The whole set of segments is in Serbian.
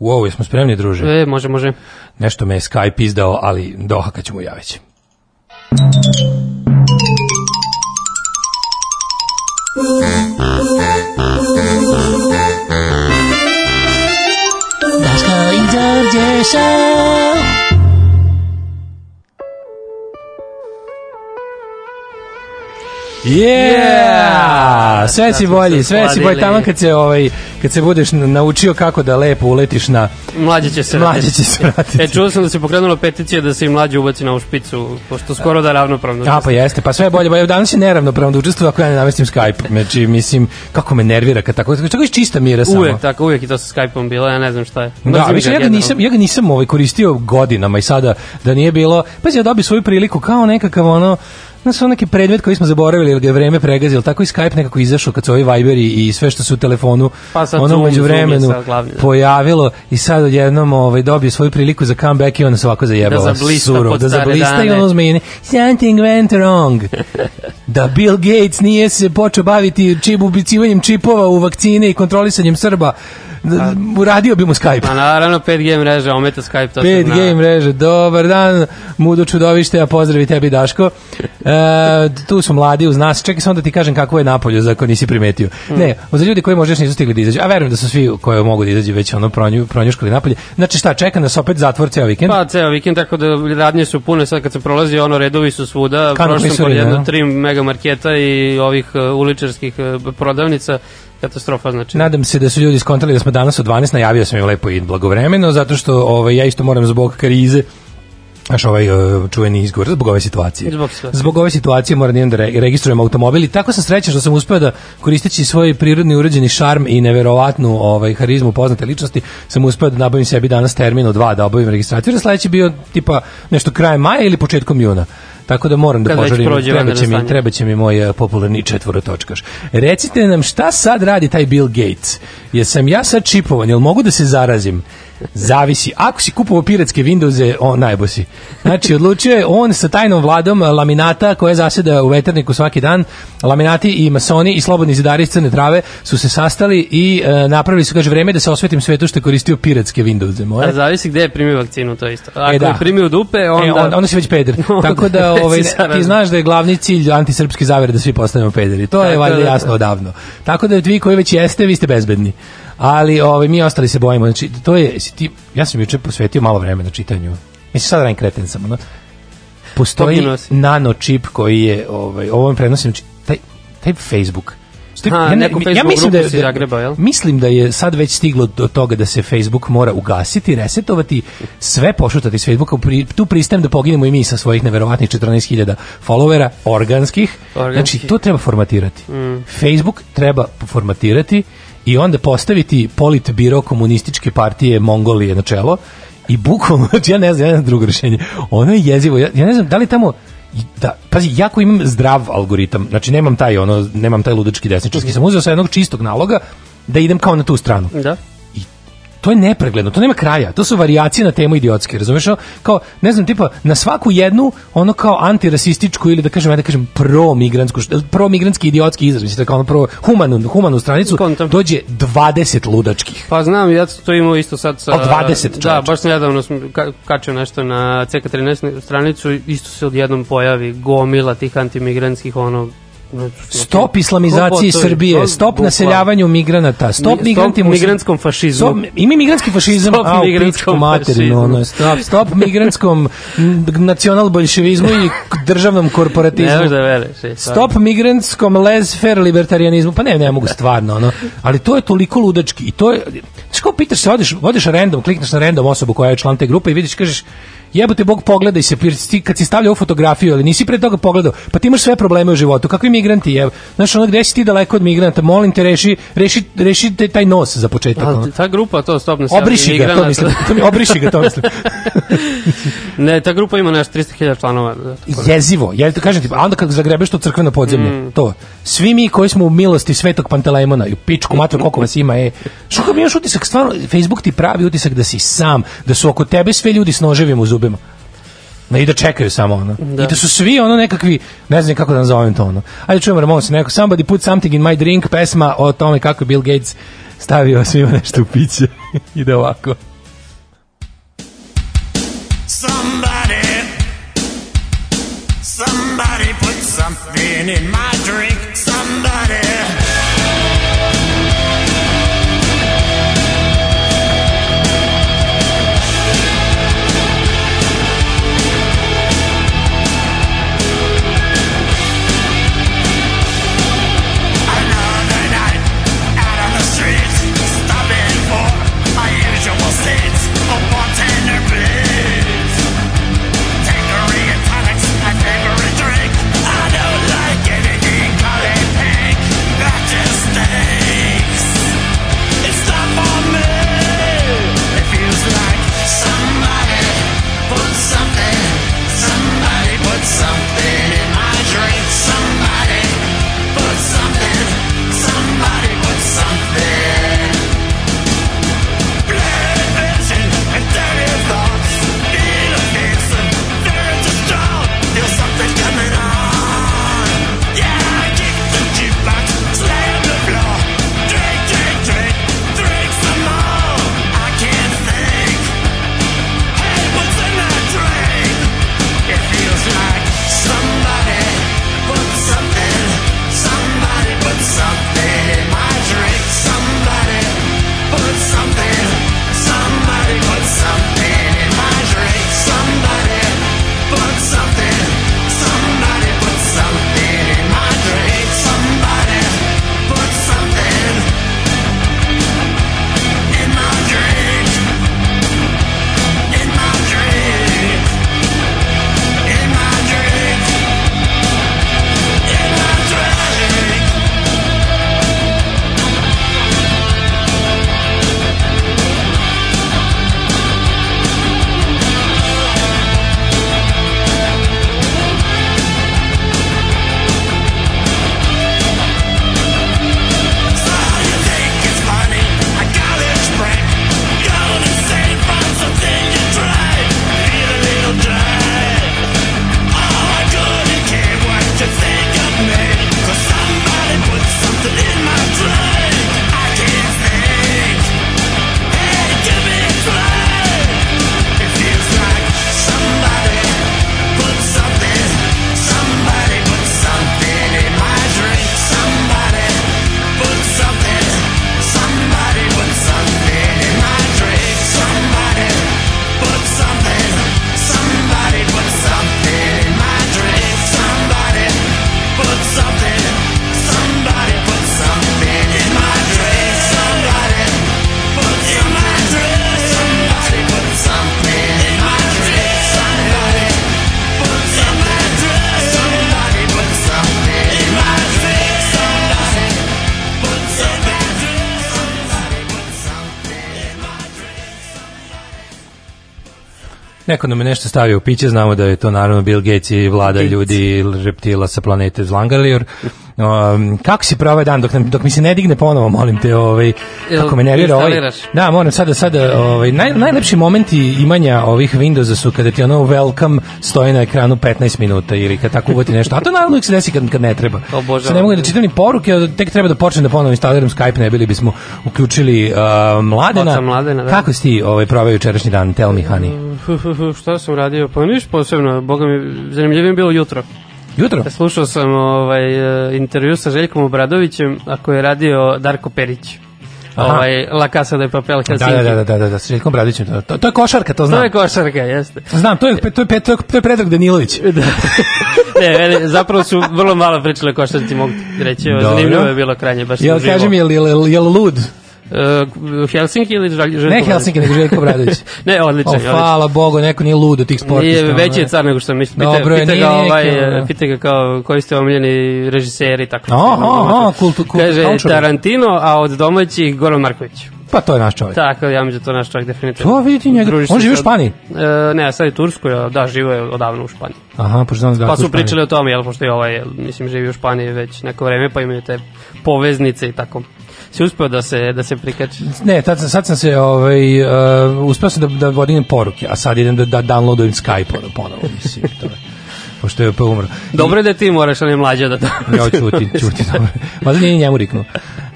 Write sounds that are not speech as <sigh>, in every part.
Wow, jesmo spremni, druže? E, može, može. Nešto me je Skype izdao, ali dohaka ćemo javiti. Daško i Đorđe Yeah! Sve si bolji, sve si bolji tamo kad se ovaj kad se budeš naučio kako da lepo uletiš na Mlađe će se mlađe će se vratiti. <laughs> E, čuo sam da se pokrenula peticija da se i mlađe ubaci na ovu špicu, pošto skoro da ravnopravno. A pa jeste, pa sve je bolje, pa danas je neravnopravno da učestvuje ako ja ne namestim Skype. Znači, mislim, kako me nervira kad tako, tako iz čista mira samo. Uvek tako, uvek i to sa Skype-om bilo, ja ne znam šta je. Da, Mrzim više ga ja ga nisam, ja ga nisam ovaj koristio godinama i sada da nije bilo, pa ja dobio svoju priliku kao nekakav ono, Znaš, on neki predmet koji smo zaboravili, ili ga je vreme pregazilo, tako i Skype nekako izašao kad su ovi Viberi i sve što su u telefonu Pa sad ono među vremenu da. pojavilo i sad odjednom ovaj, dobio svoju priliku za comeback i onda se ovako zajebao. Da zablista pod da zablista i ono uzme i ne, something went wrong. <laughs> da Bill Gates nije se počeo baviti čip, ubicivanjem čipova u vakcine i kontrolisanjem Srba. Da, uradio bi mu Skype. Pa naravno 5G mreža, ometa Skype, to se 5 zna. game mreže, dobar dan, Mudo Čudovište, ja pozdravi tebi Daško. <laughs> E, tu su mladi uz nas, čekaj samo da ti kažem kako je napolje, za ako nisi primetio. Hmm. Ne, za ljudi koji možda još nisu stigli da izađu, a verujem da su svi koji mogu da izađu već ono pronju, pronjuškali napolje. Znači šta, čeka nas opet zatvor ceo vikend? Pa ceo vikend, tako da radnje su pune, sad kad se prolazi ono, redovi su svuda, prošlo sam kod jedno da. tri mega marketa i ovih uh, uličarskih uh, prodavnica, katastrofa znači. Nadam se da su ljudi skontali da smo danas od 12 najavio sam im lepo i blagovremeno zato što ovaj ja isto moram zbog krize Znaš, ovaj uh, čuveni izgovor, zbog ove situacije. Zbog situacije. Zbog ove situacije moram da idem da re- registrujem automobil i tako sam srećan što sam uspeo da koristeći svoj prirodni uređeni šarm i neverovatnu ovaj, harizmu poznate ličnosti, sam uspeo da nabavim sebi danas termin od dva da obavim registraciju, jer sledeći bio tipa nešto krajem maja ili početkom juna. Tako da moram da prođe treba će, mi, treba će mi moj eh, popularni četvorotočkaš. Recite nam šta sad radi taj Bill Gates? Jesam ja sad čipovan, jel mogu da se zarazim? Zavisi. Ako si kupovao piratske Windowse, on najbo si. Znači, odlučio je on sa tajnom vladom laminata koja zaseda u veterniku svaki dan. Laminati i masoni i slobodni zidari iz crne trave su se sastali i eh, napravili su, kaže, vreme da se osvetim svetu što je koristio piratske Windowse moje. A zavisi gde je primio vakcinu, to isto. Ako E, da. je primio dupe, onda... E, onda, onda si već peder. <laughs> Tako da ovaj, ti znaš da je glavni cilj antisrpski zavere da svi postanemo pederi. To je valjda da, da. jasno odavno. Tako da vi koji već jeste, vi ste bezbedni. Ali ovaj, mi ostali se bojimo. Znači, to je, si ti, ja sam juče posvetio malo vremena čitanju. Mislim, sad radim kreten sam. Ono. Postoji nano čip koji je, ovaj, ovo vam prenosim, znači, taj, taj Facebook, Stoji- Ha, neku Facebook grupu si zagrebao, jel? Mislim da je sad već stiglo do toga da se Facebook mora ugasiti, resetovati, sve pošutati s Facebooka, pri, tu pristajem da poginemo i mi sa svojih neverovatnih 14.000 followera, organskih. Organskih. Znači, to treba formatirati. Mm. Facebook treba formatirati i onda postaviti politbiro komunističke partije Mongolije na čelo i bukvalno, <laughs> znači ja ne znam, ja ne znam drugo rešenje. Ono je jezivo. Ja, ja ne znam da li tamo da, pazi, jako imam zdrav algoritam, znači nemam taj ono, nemam taj ludački desničarski, sam uzeo sa jednog čistog naloga da idem kao na tu stranu. Da. To je nepregledno, to nema kraja. To su varijacije na temu idiotske, razumeš? Kao, ne znam, tipa, na svaku jednu, ono kao antirasističku ili da kažem, ja da kažem pro-migrantsku, pro-migrantski idiotski izraz, mislim, da kao ono pro humanu, humanu stranicu, Kontam. dođe 20 ludačkih. Pa znam, ja to imao isto sad sa... Od 20 Da, čoveče. baš nedavno sam ka, kačio nešto na CK13 stranicu, isto se odjednom pojavi gomila tih antimigrantskih, ono... Stop islamizaciji Srbije, to- stop bukvalno. nacseljavanju migranata, stop Mi- migrantima... stop migrantskom fašizmu. Stop, ima migrantski fašizam, Stop a u materinu, ono, stop, stop migrantskom nacional bolševizmu i državnom korporatizmu. Ne da veruješ, e. Stop migrantskom laissez-faire libertarianizmu. Pa ne, ne mogu stvarno, ono. Ali to je toliko ludački i to je kao pitaš se, odeš, odeš random, klikneš na random osobu koja je član te grupe i vidiš, kažeš, jebote Bog pogledaj se, ti kad si stavljao fotografiju, ali nisi pre toga pogledao, pa ti imaš sve probleme u životu, kakvi migranti, je, znaš, ono gde si ti daleko od migranta, molim te, reši, reši, reši te- taj nos za početak. ono. Ta grupa, to stop na Obriši ga, to mislim, to mi, obriši ga, to mislim. <laughs> ne, ta grupa ima nešto 300.000 članova. da, da. Jezivo, ja ti kažem ti, a onda kad zagrebeš to crkveno podzemlje, Mm. to. Svi mi koji smo u milosti Svetog Pantelejmona i u pičku mater koliko vas ima, e. Što kad mi imaš utisak, stvarno, Facebook ti pravi utisak da si sam, da su oko tebe sve ljudi s noževima zubima. Ne, i da čekaju samo ono. Da. I da su svi ono nekakvi, ne znam kako da nazovem to ono. Ajde čujemo Ramones, neko Somebody put something in my drink, pesma o tome kako Bill Gates stavio svima nešto u piće. <laughs> Ide ovako. Somebody, somebody put something in my drink. Somebody. Neko nam je nešto stavio u piće, znamo da je to naravno Bill Gates i vlada ljudi reptila sa planete Zlangalijor. Um, kako si pravo dan dok, nam, dok mi se ne digne ponovo, molim te, ovaj, kako me nervira ovaj. Da, moram sada, sada, ovaj, naj, najlepši momenti imanja ovih Windowsa su kada ti ono welcome stoji na ekranu 15 minuta ili kad tako uvoti nešto. A to naravno uvijek se desi kad, kad ne treba. Obožavam. Ne mogu da čitam ni poruke, tek treba da počnem da ponovo instaliram Skype, ne bili bismo uključili uh, Mladena. Oca Mladena, da. Kako si ti ovaj, proveo jučerašnji dan? Tell me, honey. Hu, Šta sam radio? Pa niš posebno, boga mi, zanimljivije mi bilo jutro. Jutro? Slušao sam ovaj, e, intervju sa Željkom Obradovićem, a koji je radio Darko Perić. Aha. Ovaj, La Casa de Papel Da, Helsinki. da, da, da, da, da, sa Željkom Bradićem. To, to, to je košarka, to To znam. je košarka, jeste. Znam, to je, to je, to je, to je Predrag Danilović. <laughs> Da. ne, meni, zapravo su vrlo malo pričale košarci, mogu reći. Dobro. Zanimljivo je bilo kranje, baš Jel, kaži mi, živo. jel, jel, jel lud? Uh, Helsinki ili Željko Ne? Helsinki, nego Željko Bradović. <laughs> ne, odličan, O, je, odličan. hvala Bogu, neko nije lud od tih sportista. Nije, veći je car nego što sam mislio. Pita, Dobro je, nije ga, ovaj, e, pita ga kao, koji ste omiljeni režiseri i tako. Aha, aha, kultu- kultu- Kaže. Tarantino, a od domaćih Goran Marković. Pa to je naš čovjek. Tako, ja mislim da to naš čovjek definitivno. To vidi njega. Druži On živi u Španiji. E, ne, sad je Turskoj, da, živo je odavno u Španiji. Aha, pošto da Pa su pričali o tome, jel, pošto je ovaj, mislim, živi u Španiji već neko vreme, pa imaju te poveznice i tako. Si uspeo da se, da se prikači? Ne, tad, sam- sad sam se, ovaj, uh, uspeo sam da, da vodim poruke, a sad idem da, da downloadujem Skype ono, ponovo, mislim, to je. Pošto je pa umro. Dobro je da ti moraš, a ne mlađa da to... Ja ćuti, ćuti, dobro. Mada nije ni njemu riknuo.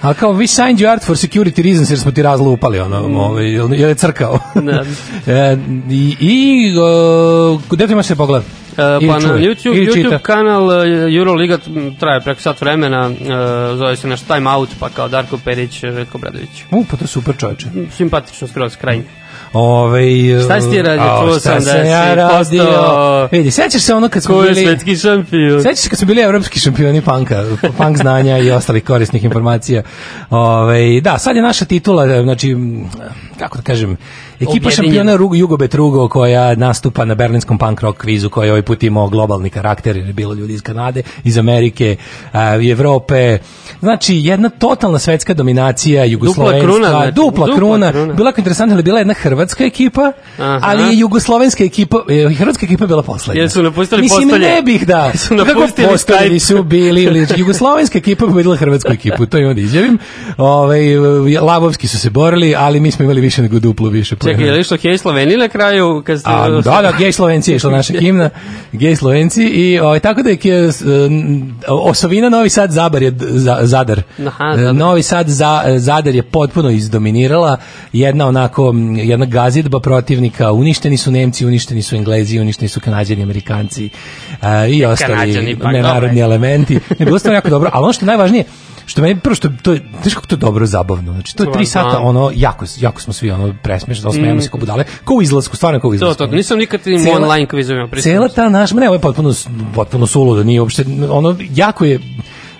Ali kao, we signed you art for security reasons jer smo ti razlupali, ono, ovaj, jer je crkao. Da. <laughs> e, I, i uh, gde ti imaš se pogled? E, pa na YouTube. YouTube kanal e, Euroliga traje preko sat vremena, e, zove se naš Time Out, pa kao Darko Perić, Željko Bradović. U, pa to je super čoveče. Simpatično skroz, krajnje. Ove, Šta si ti radio? Čuo sam da ja si radio? postao- Vidi, sećaš se ono kad smo bili... svetski šampion? Sećaš se kad smo bili evropski šampioni panka, punk znanja i ostalih korisnih informacija. Ove, da, sad je naša titula, znači, kako da kažem, ekipa šampiona Rugo, Jugobet Rugo koja nastupa na berlinskom punk rock kvizu koji je ovaj put imao globalni karakter jer je bilo ljudi iz Kanade, iz Amerike, i Evrope. Znači, jedna totalna svetska dominacija jugoslovenska. kruna, znači, dupla, dupla kruna. kruna. Bila jako interesantna, ali bila je jedna hrvatska ekipa, Aha. ali je jugoslovenska ekipa, e, hrvatska ekipa je bila poslednja. Jer su napustili Mislim, postolje. ne bih da. <laughs> Su Kako napustili postoljevi Skype. su bili, ili <laughs> jugoslovenska ekipa pobedila hrvatsku ekipu, to imam da izjavim. Ove, Lavovski su se borili, ali mi smo imali više nego duplo više. Čekaj, je li što Hej Sloveniji na kraju? Kad ste, A, da, da, gej Slovenci je išla naša himna, gej Slovenci i ovaj, tako da je s- n- osovina Novi Sad Zabar je za, Zadar. Aha, E, Zadar. Novi Sad za, Zadar je potpuno izdominirala jedna onako jedna gazidba protivnika, uništeni su Nemci, uništeni su Englezi, uništeni su Kanadjani, Amerikanci e, i ostali Kanađani, pa, nenarodni elementi. Ne, bilo stvarno jako dobro, ali ono što je najvažnije, što meni prvo što to je znaš kako to je dobro zabavno. Znači to je tri Stvarno, sata ono jako jako smo svi ono presmešni, osmejemo se kao budale. Kao u izlasku, stvarno kao u To, izlasku. to, nisam nikad im Cela- online kvizovima pristao. Cela ta naša, ma ne, ovo je potpuno, potpuno suludo, nije uopšte, ono, jako je,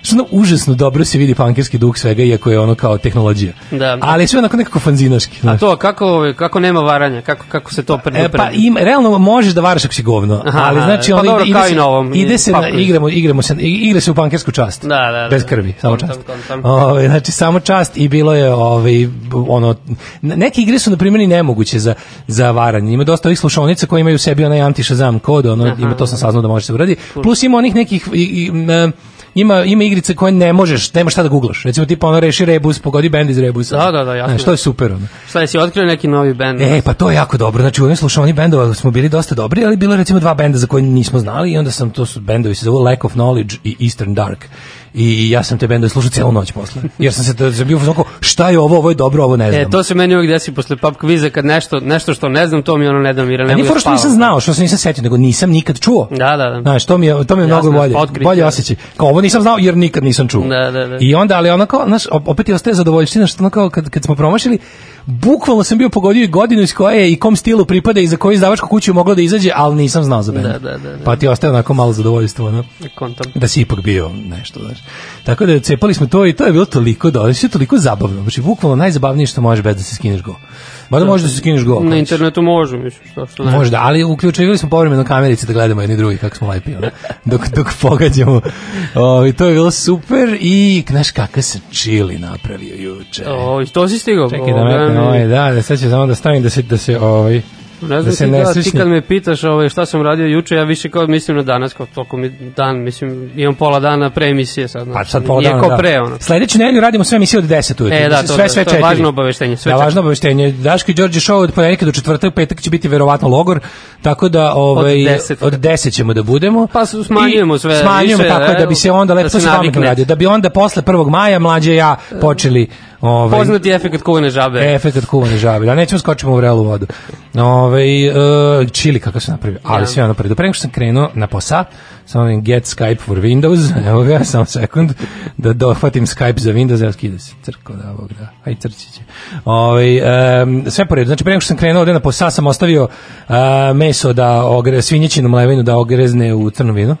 što užasno dobro se vidi pankerski duh svega, iako je ono kao tehnologija. Da. Ali sve onako nekako fanzinaški. A znaš. to, kako, kako nema varanja? Kako, kako se to prvi E, pa im, realno možeš da varaš ako si govno, Aha, ali znači pa ono dobro, ide, kao ide, i na ovom, ide se pa, na, igramo, igramo se, igra se u pankersku čast. Da, da, da. Bez krvi, samo čast. kontam. Ove, znači samo čast i bilo je ovaj ono neke igre su na primjer i nemoguće za za varanje. Ima dosta ovih slušaonica koji imaju u sebi onaj anti Shazam kod, ono Aha. ima to sam saznao da može se uradi. Plus ima onih nekih i, i, m, ima ima igrice koje ne možeš, nemaš šta da guglaš. Recimo tipa ono reši rebus, pogodi bend iz rebusa. Da, da, da, jasno. Znaš, to je super ono. Šta je, si otkrio neki novi band? E, pa to je jako dobro. Znači, u ovim slušanju bendova smo bili dosta dobri, ali bilo recimo dva benda za koje nismo znali i onda sam, to su bendovi se zovu Lack of Knowledge i Eastern Dark. I ja sam te bendove slušao celu noć posle. Jer sam se da sam bio u šta je ovo, ovo je dobro, ovo ne znam. E, to se meni uvijek desi posle pub kviza kad nešto, nešto što ne znam, to mi ono ne dam, jer ne mogu da što nisam znao, što se nisam setio, nego nisam nikad čuo. Da, da, da. Znaš, to mi je, to mi je Jasno, mnogo bolje. otkriće. Bolje osjećaj. Kao ovo nisam znao jer nikad nisam čuo. Da, da, da. I onda, ali ono kao, znaš, op- opet je ostaje zadovoljština što ono kao kad, kad smo promašili, bukvalno sam bio pogodio i godinu iz koje je i kom stilu pripada i za koju izdavačku kuću moglo da izađe, ali nisam znao za bend. Da, da, da, da. Pa ti ostaje onako malo zadovoljstvo, ono da si ipak bio nešto, znaš. Tako da cepali smo to i to je bilo toliko dobro, sve toliko zabavno. Znači, bukvalno najzabavnije što može bez da se skineš go. Mada može da se skineš go. Na hoćeš. internetu može, mislim, što, što ne. Možda, ali uključivali smo povremeno kamerice da gledamo jedni drugi kako smo lepi, ono, dok, dok pogađamo. O, I to je bilo super i, znaš, kakav sam čili napravio juče. O, i to si stigao? Čekaj da metnem ne, ovaj, da, da sad ću samo da stavim da se, da se, ovaj, Ne da znam se ti, ne da, ti kad me pitaš ovaj, šta sam radio juče, ja više kao mislim na danas, kao toliko mi dan, mislim, imam pola dana pre emisije sad. Pa znači, sad pola dana, da. pre, ono. Sledeću nedelju radimo sve emisije od 10 ujutru. E, da, to- sve, sve to je važno obaveštenje, sve da, četiri. važno obaveštenje. Daško i Đorđe show od ponedjeljka do četvrtak, petak će biti verovatno logor, tako da ovaj, 10. od 10 ćemo da budemo. Pa smanjujemo sve Smanjujemo, više, tako da evo, bi se onda lepo, da se pametno naviknete. radi, da bi onda posle 1. maja mlađe ja počeli ovaj, Poznati efekt kuvane žabe. Efekat kuvane žabe. Da nećemo skočimo u vrelu vodu. Ove, uh, čili kako se napravio. Ali Ja. sve ono predu. Pre nego što sam krenuo na posa, sa onim get Skype for Windows, <laughs> evo ga, samo sekund, da dohvatim Skype za Windows, evo skida se, crko da, ovog da, aj crci će. Ove, um, sve po redu. Znači, pre nego što sam krenuo ovde na posa, sam ostavio uh, meso da ogre, svinjećinu mlevinu da ogrezne u crnom vinu.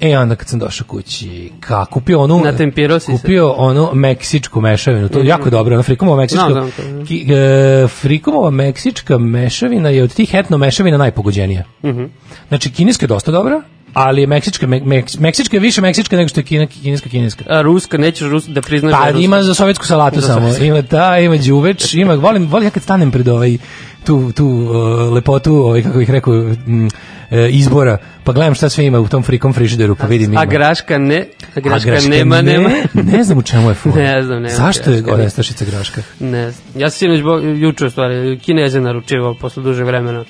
E, onda kad sam došao kući, ka, kupio onu... Natempirao si se. Kupio onu meksičku mešavinu, to je jako dobro, ona frikomova meksička. To. Ki, e, frikomova meksička mešavina je od tih etno mešavina najpogođenija. Mhm. Znači, kineska je dosta dobra, ali je meksička, me, meks- meksička je više meksička nego što je kine, kineska kineska. A ruska, nećeš rus, da priznaš da Pa je ruska. ima za sovjetsku salatu Za samo. sovjetsku. Ima ta, ima đuveč, ima, volim, volim ja kad stanem pred ovaj, tu, tu uh, lepotu, ovaj, kako bih rekao, mm, e, izbora, pa gledam šta sve ima u tom frikom frižideru, pa vidim ima. A graška ne, a graška, graška nema, ne, nema. Ne znam u čemu je fora. <laughs> Ne znam, nema Zašto je graška, gore ne. stašica graška? Ne znam. Ja sam sinoć bo- juče u stvari Kineze naručivao posle duže vremena.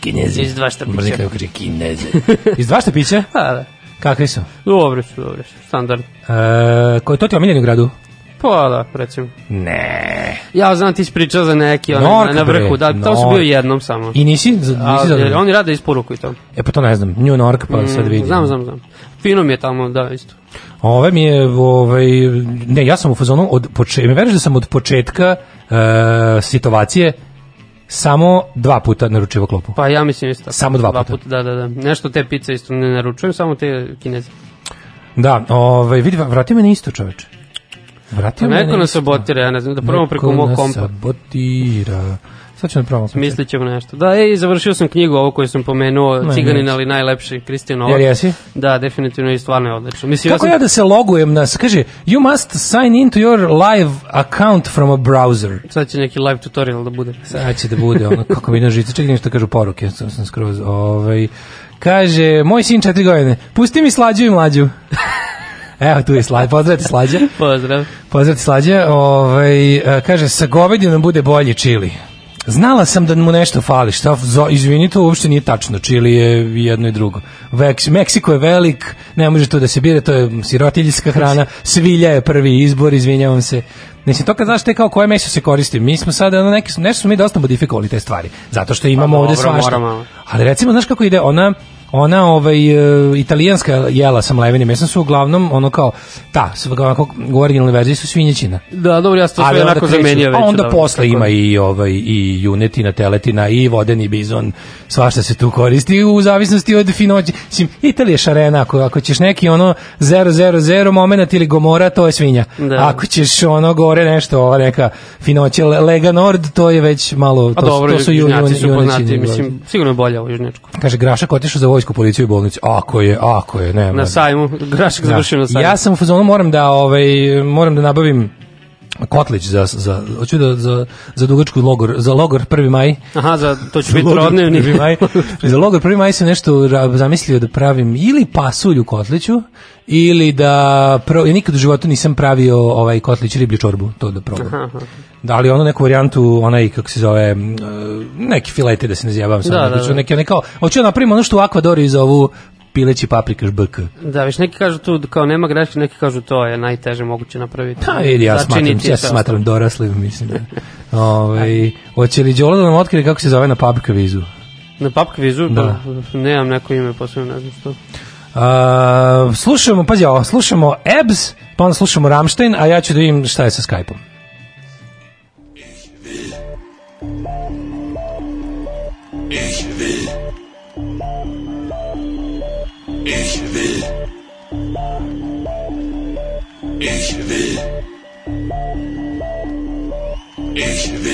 Kinezi. Iz dva štapića. Mrzim kako kaže kineze. <laughs> Iz dva štapića? Pa da. Kakvi su? Dobre su, dobre su. Standard. E, koji to ti je omiljeni u gradu? Da, recimo. Ne. Ja znam ti si pričao za neki onaj, na, na vrhu, da, tamo sam Nork. bio jednom samo. I nisi, nisi A, zadovoljan? oni rade isporuku i to. E pa to ne znam, New York, pa sad vidim. Mm, Znam, znam, znam. Fino mi je tamo, da, isto. Ove mi je, ovaj, ne, ja sam u fazonu, od početka, mi veriš da sam od početka e, situacije samo dva puta naručivo klopu. Pa ja mislim isto. Samo dva puta. Da, da, da. Nešto te pice isto ne naručujem, samo te kineze. Da, ovaj, vidi, vratio me na isto čoveče. Vratio me Neko na nas sabotira, ja ne znam, da probamo preko Neko mog nas kompa. sabotira. Sad ćemo da probamo. Mislit ćemo nešto. Da, ej, završio sam knjigu, ovo koju sam pomenuo, Ne, Ciganin, ali najlepši, Kristijan Jel Novak. jesi? Da, definitivno i stvarno je odlično. Mislim, Kako ja ja sam, da se logujem na, kaže, you must sign into your live account from a browser. sad će neki live tutorial da bude. Sad će da bude ono, kako mi na žice, čekaj nešto kažu poruke, sam, sam skroz, ovaj, kaže, moj sin četiri godine, pusti mi slađu i mlađu. Evo, tu je slađa, pozdravite slađa. Pozdrav. Pozdravite slađa, ovaj, e, kaže, sa govedinom bude bolji čili. Znala sam da mu nešto fali, šta, izvini, to uopšte nije tačno, čili je jedno i drugo. Veks, Meksiko je velik, ne može to da se bire, to je sirotiljska hrana, svilja je prvi izbor, izvinjavam se. Mislim, to kad znaš te kao koje meso se koristi, mi smo sada, ono, neki, nešto smo mi dosta modifikovali te stvari, zato što imamo Pa ovde svašta. Ali recimo, znaš kako ide, ona, ona ovaj e, italijanska jela sa mlevenim mesom su uglavnom ono kao ta, onako u originalnoj verziji su svinjećina. Da, dobro, ja sam to sve onako zamenio već. A onda dobro, posle ima da. i ovaj i junetina, teletina i vodeni bizon, svašta se tu koristi u zavisnosti od finoće. Mislim, Italija šarena, ako, ako ćeš neki ono 000 moment ili gomora, to je svinja. Da. Ako ćeš ono gore nešto, ova neka finoće Le- Lega Nord, to je već malo, A to, dobro, to su ju- južnjaci su poznati, mislim, sigurno je bolja u južnjačku. Kaže Grašak otišao za vojsku, policiju i bolnicu. Ako je, ako je, nema. Na sajmu, Grašak završio na sajmu. Ja sam u fazonu moram da ovaj moram da nabavim kotlić za za hoću da za za dugačku logor za logor 1. maj. Aha, za, to će biti rodnevni. 1. maj. <laughs> za logor 1. maj sam nešto zamislio da pravim ili pasulj u kotliću ili da pro, ja nikad u životu nisam pravio ovaj kotlić riblju čorbu, to da probam. Aha. Da li ono neku varijantu, onaj, kako se zove, e, neki filete da se ne zjebavam sad. Da, Da, da. Neki, neki, kao, hoću da napravim ono što u Akvadoru zovu pileći paprikaš BK. Da, viš neki kažu tu kao nema greške, neki kažu to je najteže moguće napraviti. Pa vidi, ja smatram, ja se smatram doraslim, mislim da. Ovaj, hoće li Đolo da nam otkrije kako se zove na pub kvizu? Na pub kvizu, Da. da. nemam neko ime, posebno ne znam što. A, slušamo, pazi ovo, slušamo Ebs, pa onda slušamo Ramstein, a ja ću da vidim šta je sa Skype-om. is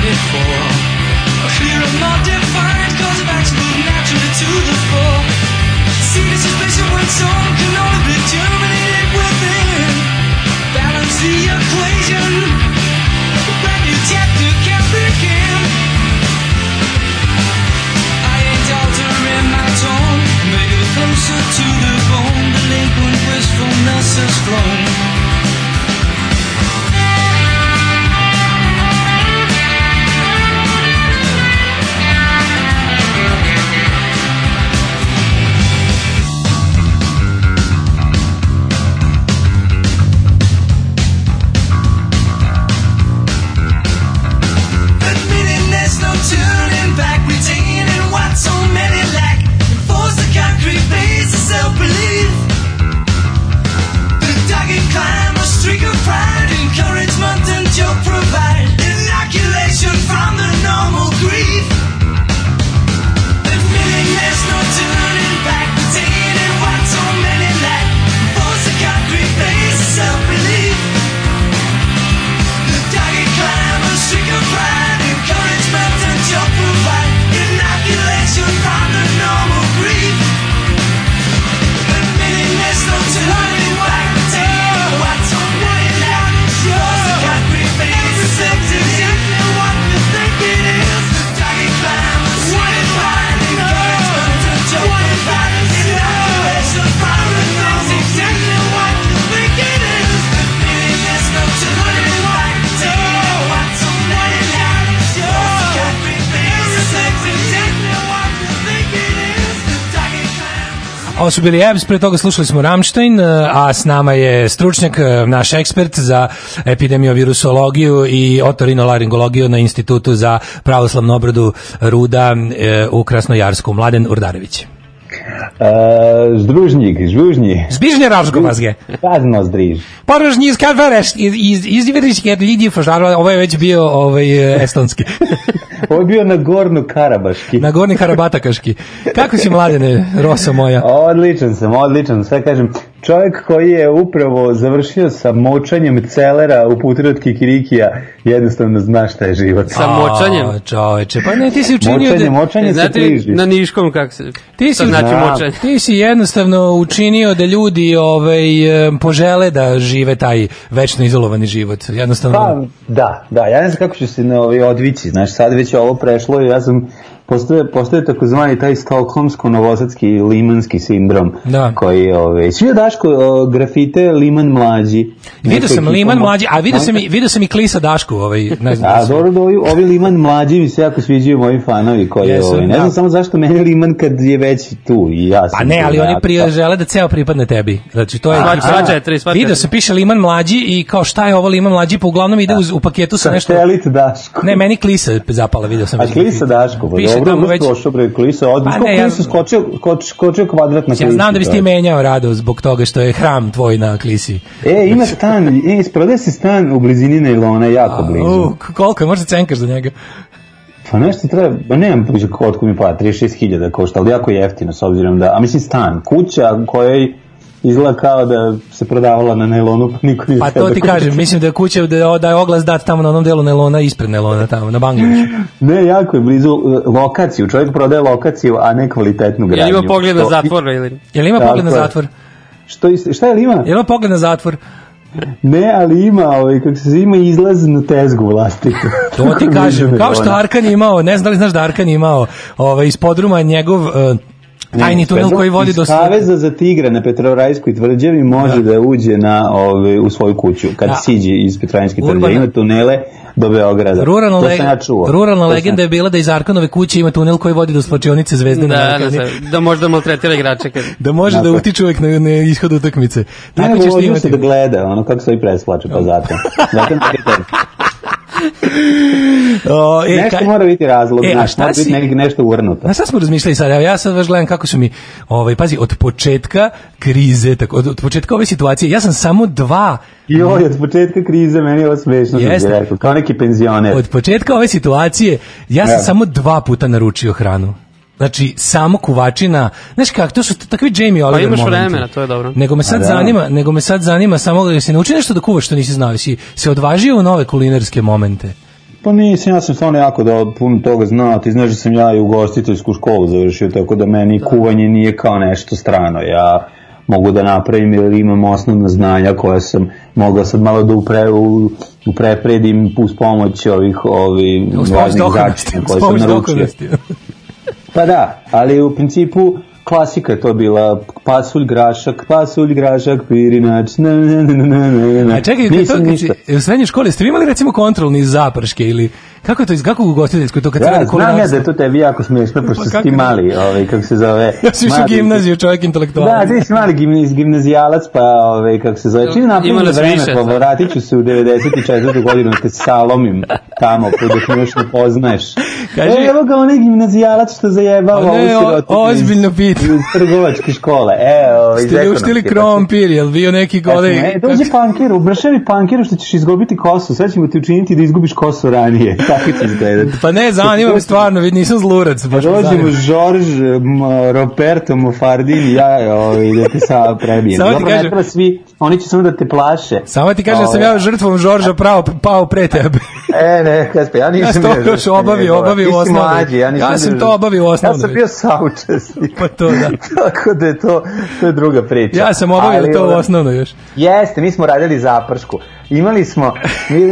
before. A clearer, more defined cause of action moved naturally to the fore. See the suspicion when someone can only be germinated within. Balance the equation. A brand new chapter can begin. I ain't altering my tone. Maybe closer to the bone. the Delinquent wistfulness has flown. Su bili Ebs, pre toga slušali smo Ramštajn, e, a s nama je stručnjak, e, naš ekspert za epidemiovirusologiju i otorinolaringologiju na Institutu za pravoslavnu obradu Ruda e, u Krasnojarsku, Mladen Urdarević. Uh, združnik, żużni. Zbliżnie vas mazgę. Razno zdriż. Poróż nie skawaresz i zdziwiłeś kiedy je Fożarwa, ovo ovaj je već bio ovaj, e, estonski. <laughs> ovo je bio na Gornu Karabaški. na Gorni Karabatakaški. Kako si mladene, Rosa moja? Odličan sam, odličan. Sve kažem, čovjek koji je upravo završio sa močanjem celera u putir od Kikirikija, jednostavno zna šta je život. Sa močanjem. A, čoveče, pa ne, ti si učinio Močanje, da... močanje se Znate priži. na Niškom kako se... Ti si, to znači močanje. ti si jednostavno učinio da ljudi ovaj, em, požele da žive taj večno izolovani život. Jednostavno... Pa, da, da, ja ne znam kako ću se na ovaj odvići, znaš, sad već je ovo prešlo i ja sam postoje, postoje takozvani taj stokholmsko-novosadski limanski sindrom Da. koji, ovaj, svi Daško o, grafite Liman mlađi. Vidio sam Liman mlađi, a vidio sam i, vidio sam i Klisa Dašku, ovaj, ne znam. da A si- dobro da ovi, ovi Liman mlađi mi se jako sviđaju moji fanovi koji Jesu, ovaj, ne da. znam samo zašto meni Liman kad je već tu i ja sam Pa ne, ali oni jako- prije žele da ceo pripadne tebi. Znači to je Sva- sva četiri, sva Video četiri. se piše Liman mlađi i kao šta je ovo Liman mlađi, pa uglavnom ide uz, u paketu sa nešto. Satelit Daško. Ne, meni Klisa zapala, video sam. A Klisa. Daško, pa dobro, tamo već prošao bre Klisa, od Pa pa ne, ja- skočio, koč, skočio kvadrat na Ja Klisi. znam da bi ti čovječe. menjao rado zbog toga što je hram tvoj na Klisi. E, ima stan, e, isprodaje se stan u blizini Nailona, jako blizu. U, k- koliko je, možda cenkaš za njega. Pa nešto treba, pa nemam pođe kotku mi pa 36.000 košta, ali jako jeftino s obzirom da, a mislim stan, kuća kojoj izgleda kao da se prodavala na nailonu, pa niko nije Pa to da ti kažem, mislim da je kuća da da je oglas dat tamo na onom delu Nelona, ispred Nelona, tamo, na Bangladešu. Ne, jako je blizu e, lokaciju, čovjek prodaje lokaciju, a ne kvalitetnu gradnju. ima pogled na zatvor ili... Jel ima pogled na zatvor? Što, šta je li ima? Jel ima pogled na zatvor? Ne, ali ima, ovaj, kako se ima izlaz na tezgu vlastitu. <laughs> To ti kažem, kao što. Arkan imao, ne znam da li znaš da Arkan imao ovaj, iz podruma njegov uh, tajni Ne, tunel koji vodi do... Kaveza za tigre na Petrovarajskoj tvrđavi može da, uđe na, ove, u svoju kuću kad Da. siđe iz Petrovarajske tvrđave. Ima tunele do Beograda. Ruralna, to le- sam ja čuo. ruralna To sam- legenda je bila da iz Arkanove kuće ima tunel koji vodi do slačionice Zvezde na Da, da, da, da možda maltretira igrače kad... Da može da Tako. utiče uvek na, na ishod utakmice. Ne, Tako nego ćeš ti imati. da gleda, ono kako se ovi presplače, pa zato. zato ne <laughs> O, e, nešto ka- mora biti razlog, E, znaš, šta mora biti si- neki, nešto uvrnuto. Na šta smo razmišljali sad? Evo ja sad baš gledam kako su mi, ovaj, pazi, od početka krize, tako, od, od početka ove situacije, ja sam samo dva Joj, od početka krize meni je ovo smešno, Jeste. rekao, kao neki penzioner. Od početka ove situacije ja sam Evo. samo dva puta naručio hranu. Znači, samo kuvačina, znaš kako, to su takvi Jamie Oliver Pa imaš momenti. vremena, to je dobro. Nego me sad da. zanima, nego me sad zanima samo da se nauči nešto da kuvaš što nisi znao, si se odvažio u nove kulinarske momente. Pa nisam, ja sam stvarno jako da puno toga znao, ti znaš da sam ja i ugostiteljsku školu završio, tako da meni kuvanje nije kao nešto strano, ja mogu da napravim jer imam osnovna znanja koja sam mogao sad malo da upre, u, uprepredim uz pomoć ovih, ovih dokonosti, začina koje sam naručio. Pa da, ali u principu klasika je to bila pasulj, grašak, pasulj, grašak, pirinač, ne, ne, ne, ne, ne, ne. A čekaj, to, Nisam kad ništa. u srednjoj školi ste imali recimo kontrolni zaprške ili kako je to, iz- kako u ugostiteljskoj to kad se Ja, radi znam ja da je to tebi jako smiješno, pošto Pa ti mali, ovaj, kako se zove. <laughs> Ja sam išao gimnaziju, čovjek intelektualac. Da, ti si mali gimnaz, gimnazijalac, pa ovaj, kako se zove, čim napravim Ima nas vreme, više, pa vratit ću se u 94. godinu, te salomim tamo, pa dok me još ne poznaješ. Kaži- e, evo ga onaj gimnazijalac što zajebava ovu iz- ozbiljno pitam. Iz trgovačke škole, e, ovaj, iz Ste li uštili pa- krompir, jel bio neki Pa gole... E, dođi pankiru, ubršavi pankiru što ćeš izgubiti kosu, sve ćemo ti učiniti da izgubiš kosu ranije. <laughs> Tako će izgledati. Pa ne, zanima me stvarno, nisam zlurac, baš Dođemo. Žorž, Roberto Mofardin i ja ovaj, da te sa prebijem. Samo ti ne kažem- treba svi, oni će samo da te plaše. Samo ti kažem da sam Ovaj, ja žrtvom Žorža pravo, pao pre tebe. E, ne, Kaspe, ja nisam Ja sam to bio još obavio Ti u si osnovnoj. mlađi, ja, nisam Ja sam to obavio u Ja osnovnoj. sam bio saučesnik. <laughs> Pa to da. <laughs> Tako da je to, to je druga priča. Ja sam obavio Ali, to u ovaj, osnovnoj još. Jeste, mi smo radili zapršku. Imali smo,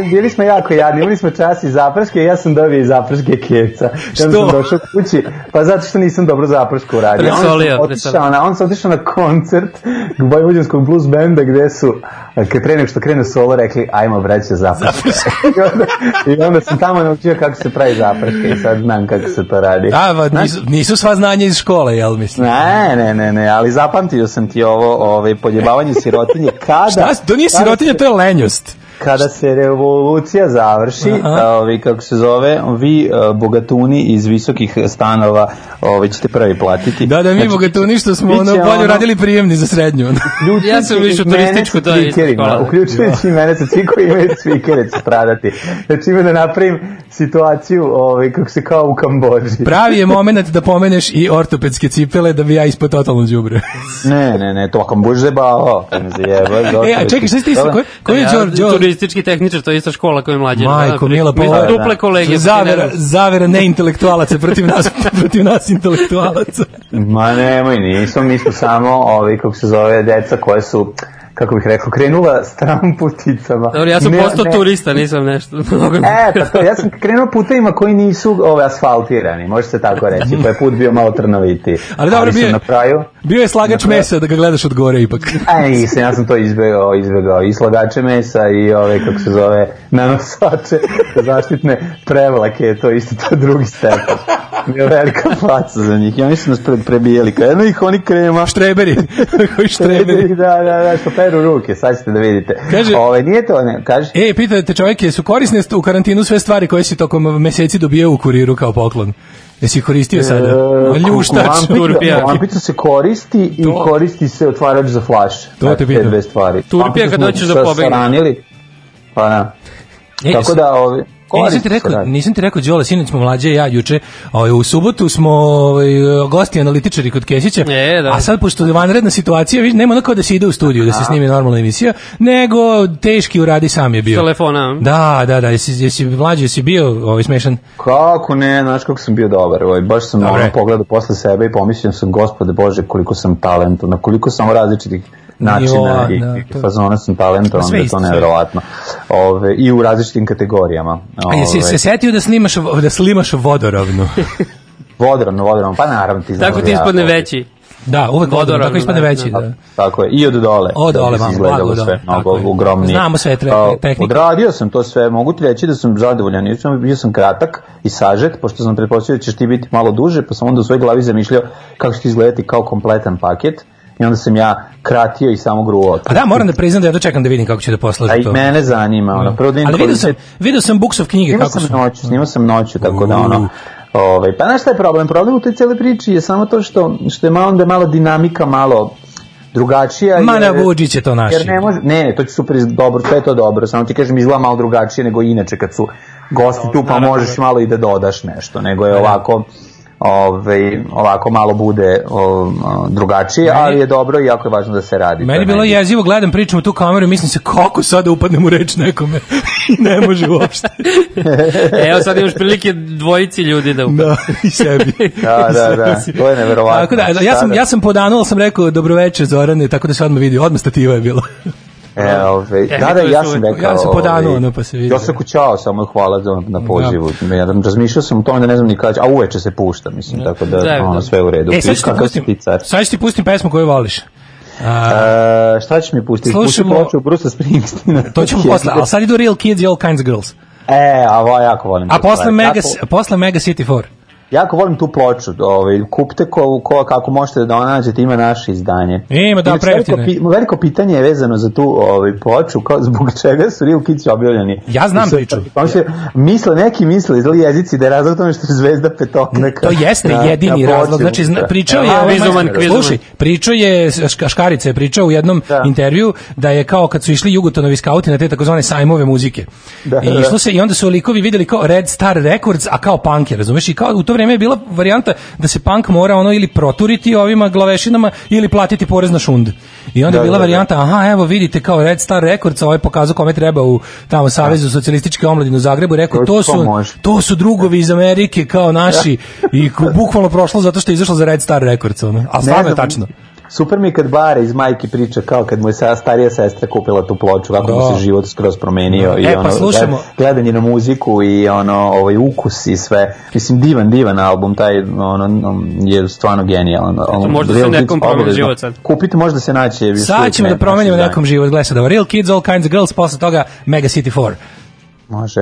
bili smo jako jadni, imali smo čas i zaprške ja sam dobio i zaprške kevca. Ja Što? sam došao kući, pa zato što nisam dobro zapršku uradio. Presolio, on otišao na, on sam otišao na koncert Vojvođanskog blues benda gde su, a, kad pre nego što krene solo, rekli, ajmo braće zaprške. <laughs> I, onda, I onda sam tamo naučio kako se pravi zaprške i sad znam kako se to radi. A, va, nisu, nisu sva znanja iz škole, jel mislim? Ne, ne, ne, ne, ali zapamtio sam ti ovo, ovaj, poljebavanje sirotinje kada... Šta, to nije se- to je lenjost. Kada se revolucija završi, ovi, kako se zove, vi e, bogatuni iz visokih stanova ovi, ćete prvi platiti. Da, da, mi Znači, bogatuni što smo ono bolje ono- radili prijemni za srednju. <laughs> Ljudi Ja sam više sa to je. Uključujući i mene sa svi koji imaju tweakere će stradati. Znači ima da napravim situaciju ovaj, kako se kao u Kambođi. Pravi je moment da pomeneš i ortopedske cipele da bi ja ispod totalno đubre. Ne, ne, ne, to Kambođi zebao. <laughs> E, a čekaj, šta si ti isto? Ko, ko je Ja, Turistički tehničar, to je ista škola koja je mlađa. Majko, Da, mila, pa mi smo ovo je- duple kolege. Zavera, zavera neintelektualaca protiv nas, <laughs> protiv nas intelektualaca. Ma nemoj, nismo, mi smo samo, ovi, kako se zove, deca koje su, kako bih rekao, krenula stran puticama. Dobro, ja sam Ne- postao ne- turista, nisam nešto mnogo. E, pa to, ja sam krenuo putevima koji nisu ove, asfaltirani, može se tako reći, pa je put bio malo trnovitiji. Ali dobro, bio na Bio je slagač Dakle- mesa da ga gledaš od gore ipak. a nisam, ja sam to izbegao, izbegao i slagače mesa i ove, kako se zove, nanosače, zaštitne prevlake, to je isto to drugi stepen. Bio velika faca za njih i oni su nas pre, prebijeli, kao jedno ih oni krema, Štreberi. <laughs> Koji štreberi. Da, da, da, što peru ruke, sad ćete da vidite. Kaže- Ove, nije to, ne, kaže, E, pitate čovjek, jesu korisne u karantinu sve stvari koje si tokom meseci dobio u kuriru kao poklon? Jesi koristio sada? E, Ljuštač, lampica- turpija. Lampica se koristi i To. koristi se otvarač za flaše. To te pitam. dve stvari. Turpija Lampicu kad hoćeš da saranili, Pa da. E, Tako da, ovi, E, nisam ti rekao, nisam ti rekao, Đole, sinoć smo mlađe ja juče, ovaj, u subotu smo ovaj, gosti analitičari kod Kesića, E, da. a sad pošto je vanredna situacija, viš, nema ono kao da se ide u studiju, da se snimi normalna emisija, nego teški uradi sam je bio. Telefona. Da, da, da, jesi, jesi mlađe, jesi bio ovaj, smešan? Kako ne, znaš kako sam bio dobar, ovaj, baš sam Dobre. ono pogledao posle sebe i pomislio sam, gospode Bože, koliko sam talentovan, na koliko sam različitih načina Jo, i, da, i fazona sam talentovan, Sve da to nevjerovatno. Ove, I u različitim kategorijama. A jesi Ove, se setio da snimaš, da slimaš vodoravno? <laughs> Vodoravno, vodoravno, pa naravno ti znaš Tako da ti ja- ispadne veći. da, uvek vodoravno, tako ispadne da, veći, da. da. Tako je, i od dole. Od dole, da malo, sve mnogo je. ogromnije. Znamo sve tre- tehnike. Odradio sam to sve, mogu ti reći da sam zadovoljan, jer sam bio sam kratak i sažet, pošto sam pretpostavio da ćeš ti biti malo duže, pa sam onda u svojoj glavi zamišljao kako će ti izgledati kao kompletan paket i onda sam ja kratio i samo gruo. A da, moram da priznam da ja dočekam da vidim kako će da poslaže A i to. mene zanima, ono, prvo da Ali vidio sam, vidio sam Books of knjige Snimao kako sam su. noću, snimao sam noću, tako da ono... Ovaj, pa znaš šta je problem? Problem u toj cijeloj priči je samo to što, što je malo, da je malo dinamika malo drugačija. Ma na Vučić je to naši. Jer ne može, ne, ne, to će super, dobro, sve je to dobro, samo ti kažem izgleda malo drugačije nego inače kad su gosti tu pa možeš malo i da dodaš nešto, nego je ovako ovaj, ovako malo bude o, o, drugačije, ali je dobro i jako je važno da se radi. Meni je bilo najbitnije. jezivo, gledam pričam u tu kameru i mislim se kako sad da upadnem u reč nekome. <laughs> ne može uopšte. <laughs> Evo sad imaš prilike dvojici ljudi da upadne. da, i sebi. <laughs> Da, da, da, to je neverovatno. Tako da, ja sam, ja sam podanuo, sam rekao dobroveče Zorane, tako da se odmah vidi, odmah stativa je bilo. E, ove, E, da, da, ja sam rekao... ja sam podanuo, ovaj, ono, pa se vidi. Ja sam kućao, samo hvala za, na pozivu. Ja razmišljao sam o tome da ne znam ni kada, će- a uveče se pušta, mislim, tako da, Da, ono, da. sve u redu. E, sad ću ti pustim, sad ću ti pustim pesmu koju voliš. A, E, šta ćeš mi pustiti? Slušamo- Pusti ploču Brusa Springsteena. to ćemo <laughs> posle, ali sad idu Real Kids i All Kinds of Girls. E, a ovo jako volim. A posle. Mega, posle Mega City 4. Jako volim tu ploču, ovaj, kupite ko, ko, kako možete da nađete, ima naše izdanje. Ima, da, prejeftine. veliko, veliko pitanje je vezano za tu ovaj, ploču, kao, zbog čega su Real Kids objavljeni. Ja znam priču. Pa se, misle, neki misle, izgleda jezici da je razlog tome što je zvezda petoknaka. To jeste na- jedini na razlog. Znači, zna, unutra. pričao je... Evo, ovaj kvizoman. Slušaj, pričao je, Ška- Škarica je pričao u jednom Da. intervju da je kao kad su išli Jugotonovi skauti na te takozvane sajmove muzike. Da, I da. išlo se i onda su likovi videli kao Red Star Records, a kao punk je, razumeš? I kao u to vrijeme je bila varijanta da se punk mora ono ili proturiti ovima glavešinama ili platiti porez na šund. I onda je Da, bila da, da. varijanta, aha, evo vidite kao Red Star Records, ovaj pokazao kome treba u tamo Savezu socijalističke omladine u Zagrebu, i rekao To- su može. to su drugovi iz Amerike kao naši <laughs> i ko- bukvalno prošlo zato što je izašlo za Red Star Records ono. A stvarno je tačno. Super mi kad Bare iz majke priča kao kad mu je sa- starija sestra kupila tu ploču, kako mu Da. se život skroz promenio i E, pa ono, slušamo. gled- gledanje na muziku i ono, ovaj ukus i sve. Mislim, divan, divan album, taj ono, je stvarno genijalan. Ono, možda se Real nekom Kids promeni obavezno. život sad. Kupite, možda se naće. Sad ćemo ne, da promenimo nekom život, gledaj sad. Real Kids, All Kinds of Girls, posle toga Mega City 4. izdanje. Može.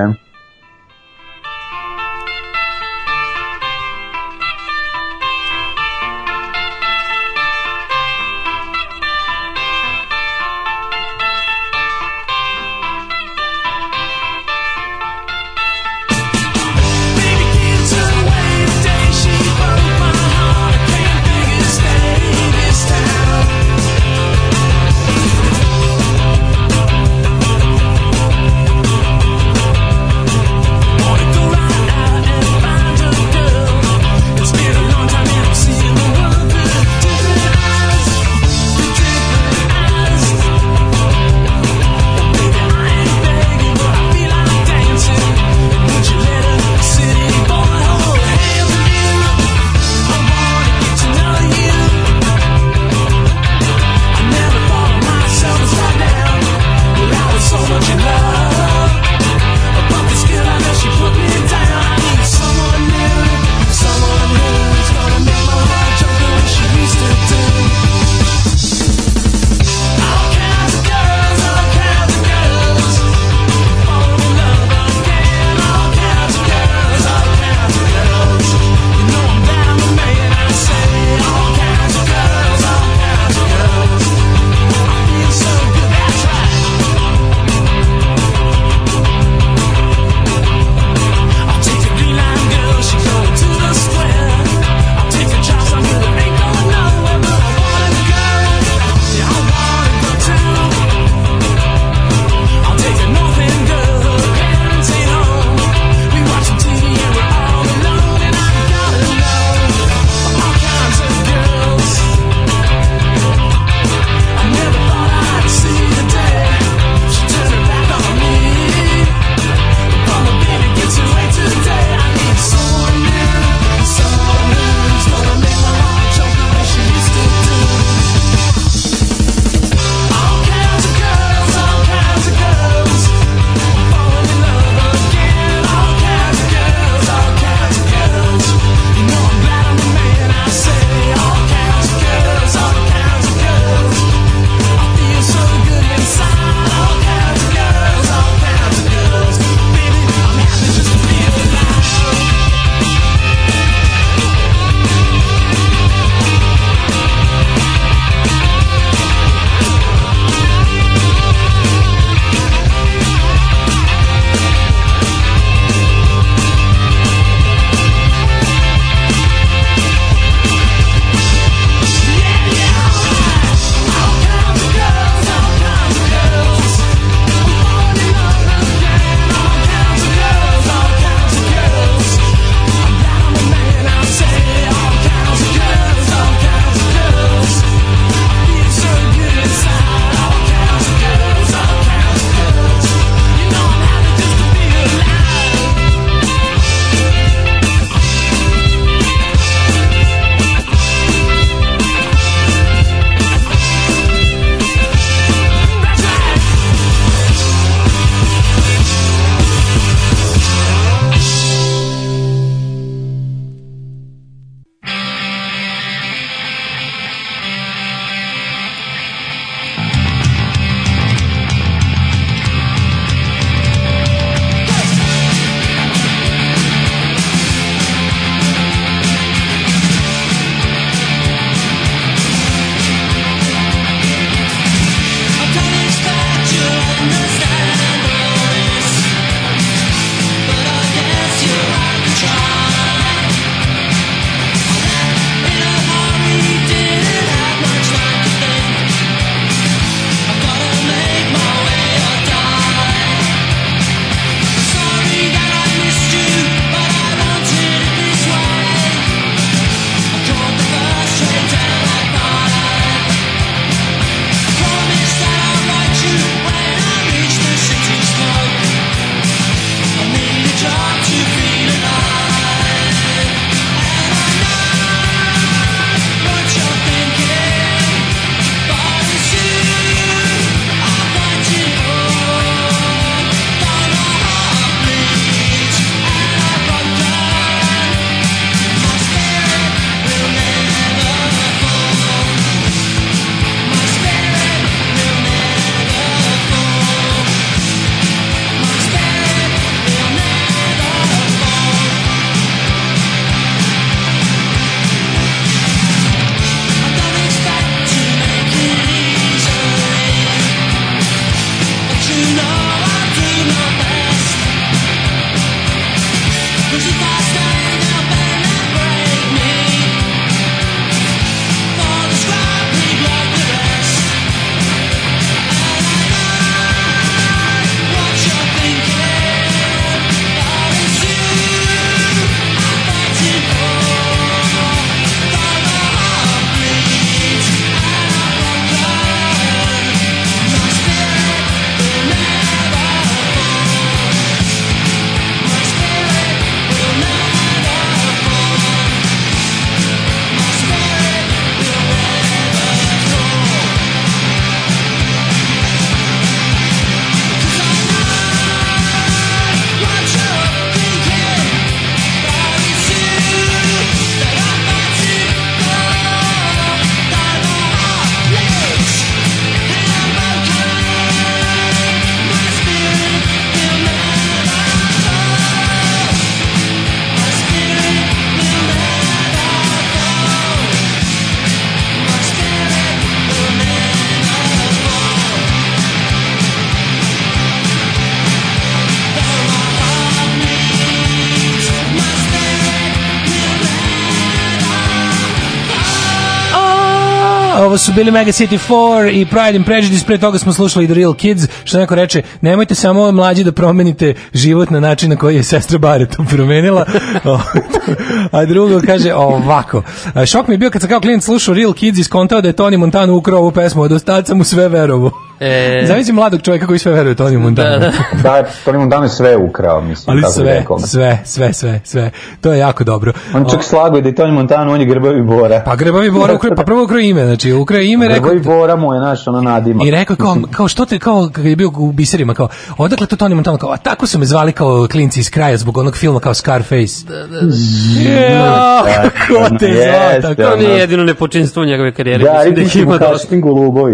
Bili Mega City 4 i Pride and Prejudice, pre toga smo slušali The Real Kids, što neko reče, nemojte samo mlađi da promenite život na način na koji je sestra Barrett to promenila. <laughs> <laughs> A drugo kaže ovako, šok mi je bio kad sam kao klinac slušao Real Kids i skontao da je Tony Montana ukrao ovu pesmu, od ostaca mu sve verovo. E, Zamisli mladog čovjeka koji sve veruje Tony Montana. da, da. Da, Tony Montana je sve ukrao, mislim, Ali kako bi sve, rekao. sve, sve, sve, sve. To je jako dobro. On čak slago da je Tony Montana, on je grbavi bora. Pa Grbavi Bora ukra, pa prvo ukra ime, znači ukra ime, rekao, Grbavi bora mu je naš, ono nadimak. I rekao kao, kao što te, kao kad je bio u biserima, kao, odakle to Tony Montana, kao, a tako su me zvali kao klinci iz kraja zbog onog filma kao Scarface. Da, da, da. kako <laughs> te zvao, To tako. nije jedino nepočinstvo u njegove karijere. Da, mislim da ih ima dosta.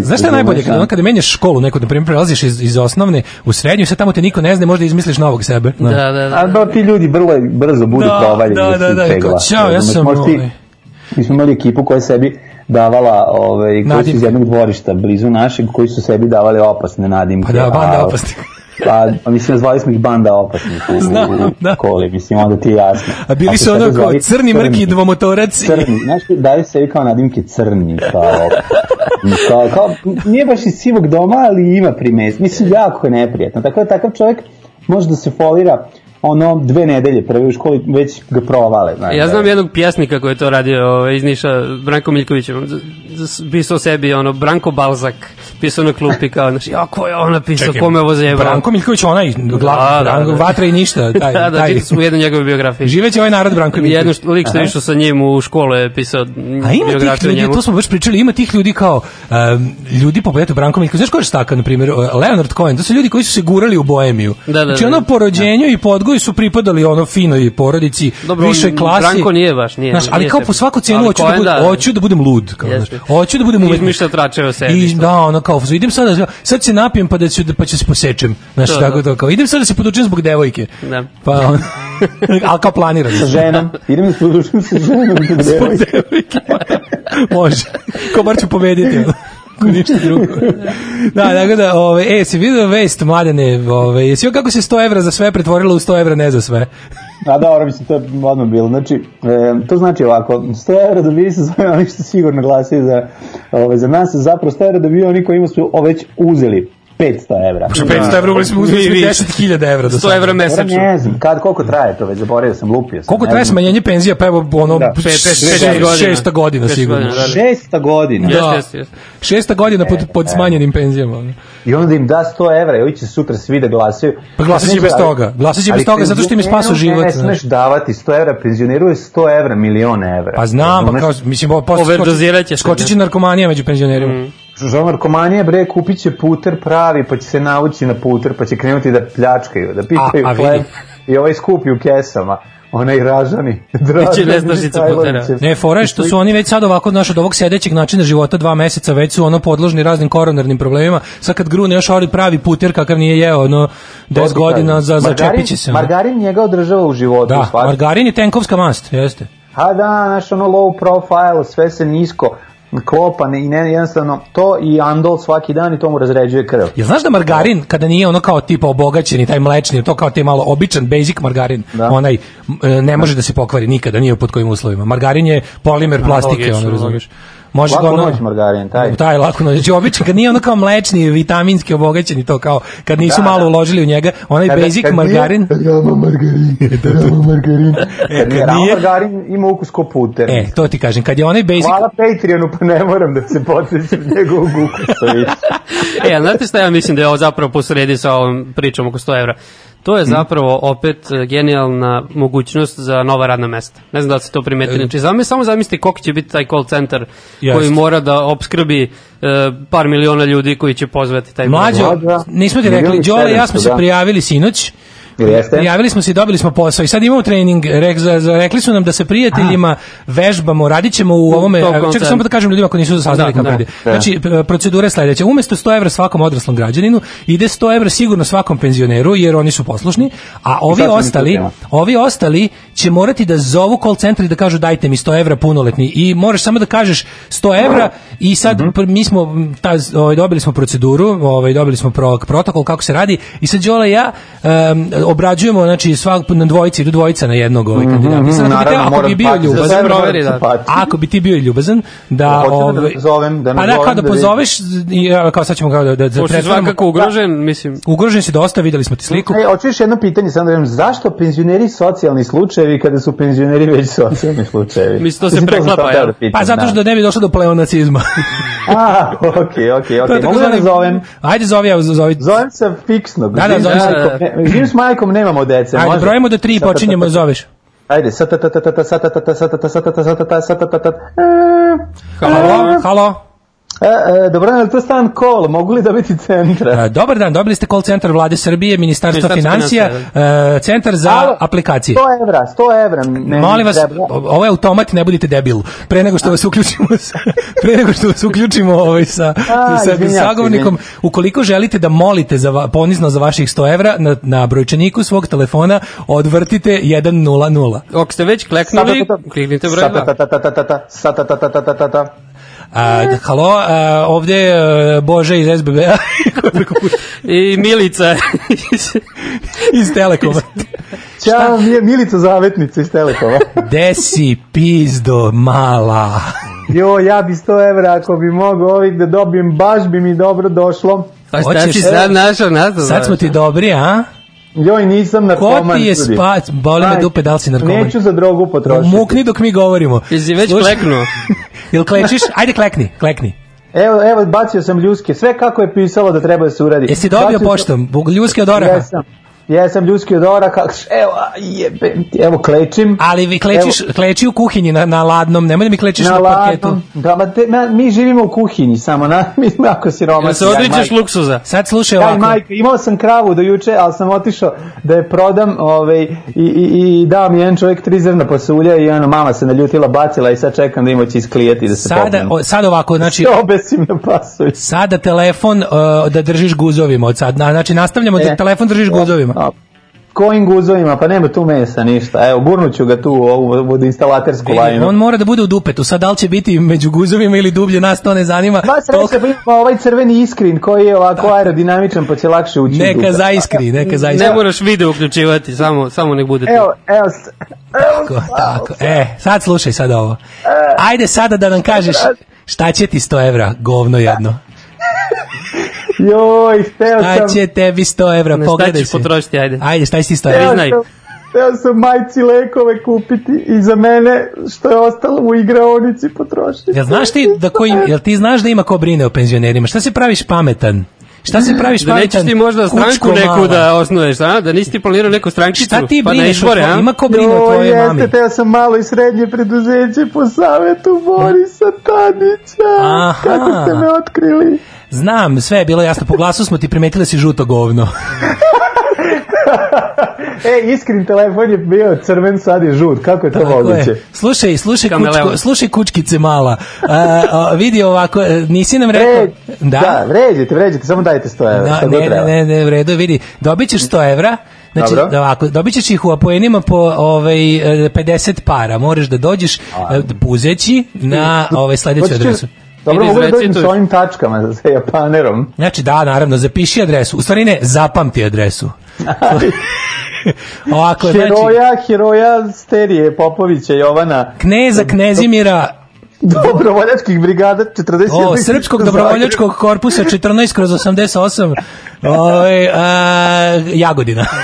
Znaš šta je najbolje? Kada, ono, kada menjaš školu neku, na primjer, prelaziš iz, iz osnovne u srednju i sad tamo te niko ne zna, možda izmisliš novog sebe. Da, da, da. A da, ti ljudi brlo, brzo budu Da, provaljeni. da, da, da, kao, ćao, ja sam, možeš ti- ovaj- Mi smo imali ekipu koja je sebi davala, ovaj, koji su iz jednog dvorišta blizu našeg, koji su sebi davali opasne nadimke. Pa da, banda a- opasnih. Pa, a mislim, zvali smo ih banda opasnih u, Znam, u, da. školi, mislim, onda ti je jasno. A bili su ono kao zvali crni mrki dvomotorac. i- Crni, znaš, daju sebi kao nadimke crni, kao, kao, kao, nije baš iz sivog doma, ali ima primest. Mislim, jako je neprijatno. Tako da takav čovjek može da se folira ono dve nedelje prve u školi već ga provale. Znaš, Ja znam jednog pjesnika koji je to radio ovaj, iz Niša, Branko Miljković, pisao sebi, ono, Branko Balzak, pisao na klupi kao, znaš, ja, ko je on napisao, Čekaj, kome ovo zajebao? Branko Miljković, onaj, gla, Da, da, da. vatra i ništa, <laughs> taj, Da, da, taj. u jednoj njegove biografiji. Živeće ovaj narod Branko Miljković. Jedno što, lik što je išao sa njim u školu je pisao A ima tih ljudi, njemu. to smo baš pričali, ima tih ljudi kao um, ljudi poput eto Branko Miljković, znaš ko je staka, na primjer, Leonard Cohen, to su ljudi koji su se gurali u boemiju. Da, da, znači da. ono po rođenju i po odgoju su pripadali ono finoj porodici, Dobro, on- klasi. Branko nije baš, nije, Znaš, ali nije kao po svaku cenu hoću da, budem, da. hoću da budem lud, kao, znaš. Hoću da budem umetnik. Izmišlja tračeve o sebi. I da, ono kao, idem sada, sad se napijem pa da ću, pa ću se posečem. Znaš, To, tako da. to, kao, idem sada da se podučem zbog devojke. Da. Pa, on, <laughs> ali kao planirano. sa ženom, idem da se podučim sa ženom. Zbog <laughs> devojke. <laughs> Može. Ko bar ću pobediti. Ako ništa drugo. <laughs> Da, tako da, ove, e, si vidio vest, mladene, ove, jesi kako se 100 evra za sve pretvorilo u 100 evra ne za sve? A dobro, mislim, to je odmah bilo. Znači, e, to znači ovako, 100 evra dobili se za oni što sigurno glasili za, ove, za nas, zapravo 100 evra dobili oni koji su o, već uzeli 500 evra. Što 500 evra, ugli smo uzeli Mi više. 10.000 evra do 100 sada. evra mesečno. ne znam, kad, koliko traje to već, zaboravio sam, lupio sam. Koliko traje smanjenje penzija? Pa evo, ono, Da. šest- Pet, pet, šest- šest godina. šesta godina sigurno. godina, da. Šesta godina. Da. jeste. Šesta godina pod, pod smanjenim penzijama. I onda im da 100 evra i ovi će sutra svi da glasaju. Pa glasat će bez toga. Glasat će bez toga zato što im je penzioneru život, Ne smeš davati 100 evra, penzioneru je 100 evra, milion evra. Pa znam, pa kao, mislim, skočit će narkomanija među penzionerima. Žao narkomanije, bre, kupit će puter pravi, pa će se navući na puter, pa će krenuti da pljačkaju, da pitaju A- a hleb i ovaj skupi u kesama. Onaj ražani. <laughs> Biće nestašica putera. Ne, fora je što su oni već sad ovako naš od ovog sedećeg načina života dva meseca već su ono podložni raznim koronarnim problemima. Sad kad grune još ori pravi puter kakav nije jeo ono 10 godina za začepit će se. ono. Margarin njega održava u životu. Da, margarin je tenkovska mast, jeste. A da, znaš, ono low profile, sve se nisko klopa ne, i ne, jednostavno to i andol svaki dan i to mu razređuje krv. Jel znaš da margarin, kada nije ono kao tipa obogaćeni, taj mlečni, to kao te malo običan, basic margarin, Da. onaj, e, ne može da se pokvari nikada, nije pod kojim uslovima. Margarin je polimer plastike, ono, razumiješ. Može Lako ono, noć margarin, taj. Taj lako noć. Znači običan, kad nije ono kao mlečni, vitaminski obogaćeni, to kao, kad nisu Da, malo da. uložili u njega, onaj Kada- basic kad nije- margarin, Rama margarin, <laughs> rama margarin. <laughs> E, Kad nije kad rama nije- margarin ima ukus ko puter. e, to ti kažem, kad je onaj basic, Hvala Patreonu, pa ne moram da se podsjećam njegovog ukusa. <laughs> E, znate šta ja mislim da je ovo zapravo posredi sa ovom pričom oko 100 evra? To je zapravo opet e, genijalna mogućnost za nova radna mesta. Ne znam da li ste to primetili. Znači, zami, samo zamislite koliko će biti taj call center Jeste. koji mora da obskrbi e, par miliona ljudi koji će pozvati taj mlađo, nismo ti rekli, Đole i ja smo 700, se da. prijavili sinoć, jeste? Prijavili smo se i dobili smo posao i sad imamo trening, rek, za, za, rekli su nam da se prijateljima vežbamo, radit ćemo u ovome, čekaj samo da kažem ljudima ako nisu saznali Da, kako da. radi. Da. Znači, procedura je sledeća, umesto 100 evra svakom odraslom građaninu, ide 100 evra sigurno svakom penzioneru, jer oni su poslušni, a ovi ostali, ovi ostali će morati da zovu call centar i da kažu dajte mi 100 evra punoletni i moraš samo da kažeš 100 evra i sad Mhm. pr- mi smo ta, ovaj, dobili smo proceduru, ovaj, dobili smo pro, protokol kako se radi i sad Đola ja um, obrađujemo, znači svak na dvojici, idu dvojica na jednog ovaj kandidata. I sad ako bi, te- naravno, ako bi moram bio ljubazan, sebe, proveri, da. ako bi ti bio ljubazan, da... Hoćete da ovaj, zovem, da pa da, kao da da pozoveš, i, kao sad ćemo kao da, da, da pretvaramo- svakako ugrožen, mislim, Ugrožen si dosta, videli smo ti sliku. E, još jedno pitanje, samo da kažem, zašto penzioneri socijalni slučajevi kada su penzioneri već socijalni slučajevi? Mislim, to se preklapa, da pitam, Pa zato što ne bi došlo do pleonacizma. <laughs> A, okej, okej, okej. Mogu da zovem? Ajde zovi, evo zovi. Zovem sa fiksnog. Da, da, zovem se. Majkom, nemamo dece. Ajde, brojimo do tri i počinjemo, zoveš. Ajde, sa ta ta ta ta ta sa ta ta ta sa ta ta sa ta ta sa ta ta sa ta ta ta. Halo, halo. E, e, dobro, je li to stan kol? Mogu li dobiti centra? E, Dobar dan, dobili ste call centar vlade Srbije, Ministarstva Ministarstvo financija, e, centar za Alo, aplikacije. 100 evra, 100 evra. Ne, Molim vas, treba. ovo je automat, ne budite debil. Pre nego što vas uključimo sa, <laughs> pre nego što vas uključimo ovaj sa, A, sa izvinjam sagovornikom, ukoliko želite da molite za ponizno za vaših 100 evra, na, na brojčaniku svog telefona odvrtite 100. ako ste već kleknuli, kliknite broj Sa ta 2. A, halo, a, ovde je Bože iz SBB-a <laughs> puta I Milica. <laughs> iz Telekoma. Ćao, mi je Milica Zavetnica iz Telekoma. <laughs> Desi pizdo mala. Jo, ja bi 100 evra ako bi mogao ovih da dobijem, baš bi mi dobro došlo. Pa šta Hoćeš- si sad našao nazad? Sad smo ti dobri, a? Joj, nisam narkoman. Ko ti je spac? Boli me dupe, da li si narkoman? Neću za drogu potrošiti. Mukni dok mi govorimo. Jesi već Slušaj- kleknuo? <laughs> Jel klečiš? Ajde klekni, klekni. Evo, evo, bacio sam ljuske. Sve kako je pisalo da treba da se uradi. Jesi dobio Bacio poštom? Bog- Ljuske od oraha? Jesam. Jesam ljuski od oraha. Evo, a, jebem ti. Evo, klečim. Ali vi klečiš, kleči u kuhinji na, na ladnom, nemoj da mi klečiš na, na parketu. ladnom. Da, ma te, ma, mi živimo u kuhinji samo, na, <laughs> mi smo jako siromašni. Se ja i odričeš majka. luksuza? Sad slušaj Ja ovako. majka, imao sam kravu do juče, ali sam otišao da je prodam ovaj, i, i, i dao mi jedan čovjek tri zrna pasulja i ono, mama se naljutila, bacila i sad čekam da ima će isklijeti da se Sada, popnem. o, sad ovako, znači, Se obesim na pasulj. sada telefon uh, da držiš guzovima od sad. Na, znači, nastavljamo da E. telefon držiš guzovima. A, Kojim guzovima? Pa nema tu mesa, ništa. Evo, gurnuću ga tu u ovu vodoinstalatersku lajnu. On mora da bude u dupetu. Sad da li će biti među guzovima ili dublje, nas to ne zanima. Ba sreća, pa ima ovaj crveni iskrin koji je ovako aerodinamičan pa će lakše ući u Neka dupe. zaiskri, neka zaiskri. Ne moraš video uključivati, samo, samo nek bude tu. Evo, evo, Tako, tako. E, sad slušaj sad ovo. Ajde sada da nam kažeš šta će ti 100 evra, govno jedno. <laughs> joj, hteo Šta sam... će tebi 100 evra, Ne, šta pogledaj ćeš se. potrošiti, ajde. Ajde, šta ti 100 Hteo evra? priznaj. sam, hteo sam majci lekove kupiti i za mene što je ostalo u igraonici potrošiti. Jel znaš ti da ko im, jel ti znaš da ima ko brine o penzionerima? Šta se praviš pametan? Šta se praviš Da pametan? nećeš ti možda stranku neku mala. da osnuješ, a? Da nisi ti planirao neku strančicu? Šta ti pa na brineš o izbore, a? Ima ko brine o Joj, tvojoj jeste, mami? teo sam malo i srednje preduzeće po savetu Borisa Tadića. Aha. Kako ste me otkrili? Znam, sve je bilo jasno. Po glasu smo ti primetili da si žuto govno. <laughs> E, iskrin telefon je bio crven, sad je žut. Kako je to Tako moguće? je. Slušaj, slušaj, Kameleon. kučko, slušaj kučkice mala. A, a, vidi ovako, e, nisi nam rekao... Vre, da, vređite, vređite, samo dajte 100 evra. Da, šta god ne, ne, ne, ne, u redu, vidi, dobit ćeš 100 evra, znači, Dobro. da ovako, dobit ćeš ih u apoenima po ovaj, e, 50 para, moraš da dođeš e, puzeći na ovaj, sledeću adresu. Dobro, mogu da dođem sa ovim tačkama, <laughs> sa japanerom. Znači, da, naravno, zapiši adresu, u stvari ne, zapamti adresu. <laughs> Ovako, znači, Heroja, heroja Sterije, Popovića, Jovana, kneza Knezimira, dobrovoljačkih brigada 41. o, Srpskog dobrovoljačkog korpusa 14 kroz 88, ovaj, a, Jagodina. <laughs>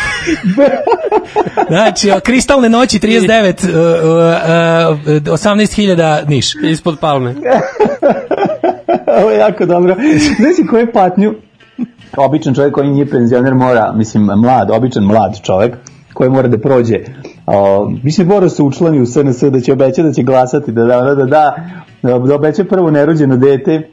Znači, o, Kristalne noći 39, uh, uh, uh, 18.000 Niš. Ispod palme. <laughs> Ovo je jako dobro. Znaš si koju patnju običan čovjek koji nije penzioner mora, mislim mlad, običan mlad čovjek koji mora da prođe. O, mislim, mora se učlani u SNS da će obeća da će glasati, da da, da, da, da, da obeća prvo nerođeno dete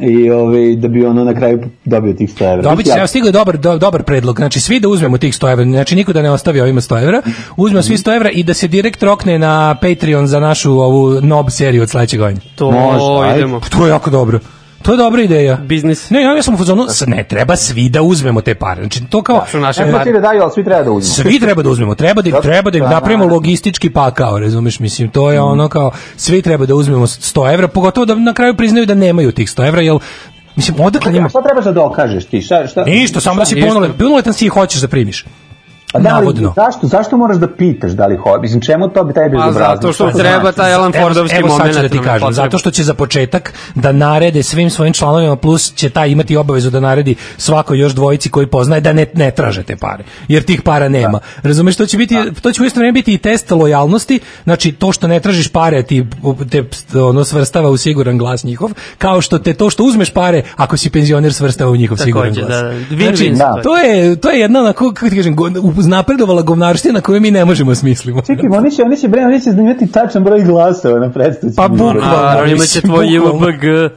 i ovaj, da bi ono na kraju dobio tih 100 evra. Dobit će, Mislim, evo stigao je dobar, do, dobar predlog, znači svi da uzmemo tih 100 evra, znači niko da ne ostavi ovima 100 evra, uzmemo svi 100 evra i da se direkt rokne na Patreon za našu ovu nob seriju od sledećeg godina. To Može, ajde. idemo. To je jako dobro. To je dobra ideja. Biznis. Ne, ja, ja sam u fazonu, ne treba svi da uzmemo te pare. Znači, to kao... Su naše Ne pare. svi da daju, ali svi treba da uzmu. Svi treba da uzmemo, treba da, treba da im da, napravimo da. logistički pakao, razumeš, mislim, to je ono kao, svi treba da uzmemo 100 evra, pogotovo da na kraju priznaju da nemaju tih 100 evra, jer, mislim, odakle njima... Šta trebaš da dokažeš ti? Šta, šta? Ništa, samo da si punoletan, punoletan si i hoćeš da primiš. Pa da, ali Navodno. zašto, zašto moraš da pitaš da li hoće? Mislim, čemu to bi taj Pa bezobrazno? zato što treba znači? taj Alan Evo, Fordovski evo sad moment. ću da ti kažem, zato što će za početak da narede svim svojim članovima, plus će taj imati obavezu da naredi svako još dvojici koji poznaje da ne, ne traže te pare, jer tih para nema. Razumeš, to će biti, to će u isto vreme biti i test lojalnosti, znači to što ne tražiš pare ti te ono svrstava u siguran glas njihov, kao što te to što uzmeš pare ako si penzioner svrstava u njihov siguran Takođe, glas. da, da. Win-win Znači, situacija. to je to je jedna onako kako ti kažem, go- uznapredovala govnarština na koju mi ne možemo smislimo. Čekaj, oni će, oni će, bre, oni će imati tačan broj glasova na predstavu. Pa bukvalno. Naravno, imaće mislim, tvoj bukvalno.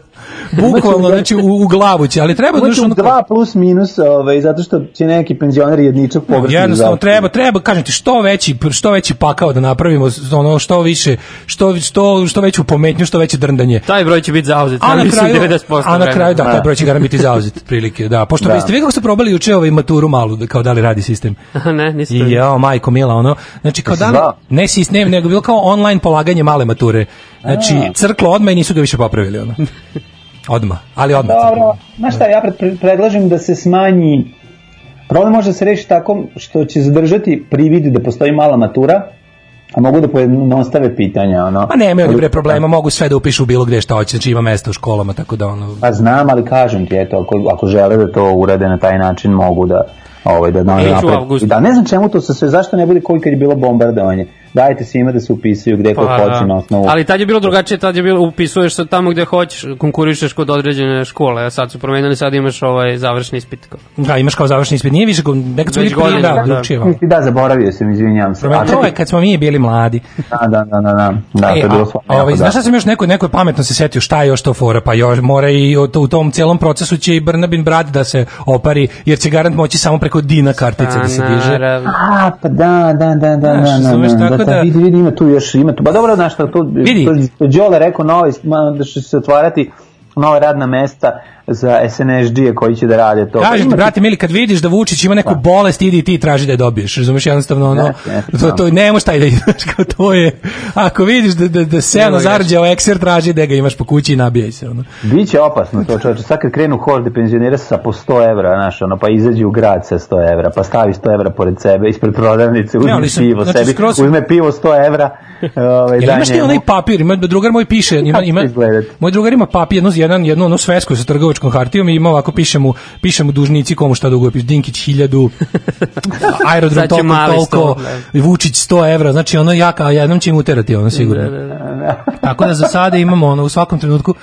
<laughs> Bukvalno, znači u, u glavu će, ali treba Imaće znaš, ono- dva plus minus, ovaj, zato što će neki penzioner jedničak pogrešno Jednostavno treba, treba, kažem ti, što veći, što veći pakao da napravimo, ono što više, što što što veću pometnju, što veće drndanje. Taj broj će biti zauzet. A na kraju, 90% a na kraju da, taj broj će garant biti zauzet <laughs> prilike, da. Pošto Da. da. ste vi kako ste probali juče ovaj maturu malu, da- kao da li radi sistem. <laughs> Ne, nisi I jao, majko mila, ono, znači kao da ne sistem, nego bilo kao online polaganje male mature. Znači, crklo odmah i nisu ga više popravili, ono. Odmah, ali odmah. Dobro, znaš šta, ja pred, predlažem da se smanji Problem može se rešiti tako što će zadržati privid da postoji mala matura, a mogu da pojednostave pitanja. Ono. Pa nemaju oni bre problema, mogu sve da upišu bilo gde šta hoće, znači ima mesta u školama, tako da ono... Pa znam, ali kažem ti, eto, ako, ako žele da to urade na taj način, mogu da ovaj da u napred. Da ne znam čemu to se sve, zašto ne bude koji kad je bilo bombardovanje. Dajte svima da se upisuju gde ko Pa, hoće da. na osnovu. Ali tad je bilo drugačije, tad je bilo upisuješ se tamo gde hoćeš, konkurišeš kod određene škole, a sad su promenili, sad imaš ovaj završni ispit. kao. Da, imaš kao završni ispit, nije više, nekad Već bili prije, da, da. da, zaboravio sam, izvinjavam se. Prema to je kad smo mi bili mladi. Da, da, da, da, da, da, to E, je bilo stvarno ovaj, znaš šta sam još neko, neko je pametno se setio šta je još to fora, pa još mora i u, tom cijelom procesu će i Brnabin brat da se opari, jer će garant moći samo preko Dina kartice da se diže. naravno. A, pa da, da, da, da, da, da, da, da, da- da, vidi, vidi, ima tu još, ima tu, pa dobro, znaš to, Vidi. to, to Đole rekao novi, ma, da će se otvarati nova radna mesta za SNSD-e koji će da rade to. Kažem ti, brate mili, kad vidiš da Vučić ima neku bolest, idi i ti traži da je dobiješ. Razumeš, jednostavno, ono, Jeste, jeste, to, to ne možeš taj da ideš, <laughs> kao to je, ako vidiš da, da, da se ono zarđao ekser, traži da ga imaš po kući i nabijaj se, ono. Biće opasno to čovječe, sad kad krenu horde penzionera sa po 100 evra, znaš, ono, pa izađe u grad sa 100 evra, pa stavi 100 evra pored sebe, ispred prodavnice, uzme ali sam- pivo znači, sebi, skroz- uzme pivo 100 evra, ovaj, da imaš ti onaj papir, ima drugar moj piše, ima, ima, moj drugar ima papir, jednu, jedan, jednu onu svesku sa trgovačkom hartijom i ima ovako, piše mu, piše mu dužnici komu šta duguje, piše Dinkić 1000, <laughs> aerodrom će toliko, toliko, i Vučić 100 evra, znači ono jaka, a jednom će im uterati ono sigurno. <laughs> Tako da za sada imamo ono u svakom trenutku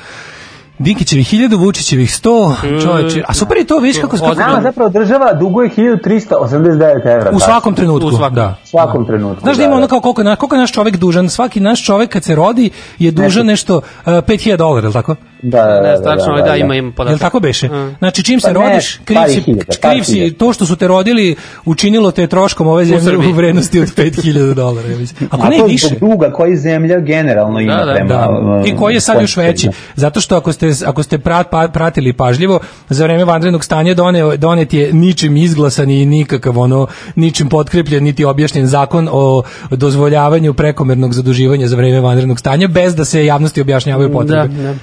Dinkićevih 1000, Vučićevih 100, čoveče, a super je to, vidiš kako, kako Nama zapravo država duguje 1389 evra. u svakom trenutku, U svakom. da. U svakom trenutku. Znaš da ima ono kao koliko, na- koliko je naš čovek dužan, svaki naš čovek kad se rodi je dužan nešto uh, 5000 dolara, je li tako? Da, da, da, Ne, da, strašno, ali da, ima, ima Jel podatak. tako beše? Mm. Znači čim se Pa ne, rodiš, kriv si, kriv si to što su te rodili učinilo te troškom ove zemlje u vrednosti od 5000 dolara. Ako A ne to više. zbog duga koji zemlja generalno ima Da, da, prema... Da, um, i koji je sad još veći. Zato što ako ste, ako ste prat, pa- pratili pažljivo, za vreme vanrednog stanja done, donet je ničim izglasan i nikakav ono, ničim potkrepljen, niti objašnjen zakon o dozvoljavanju prekomernog zaduživanja za vreme vanrednog stanja, bez da se javnosti objašnjavaju potrebe. Da, da.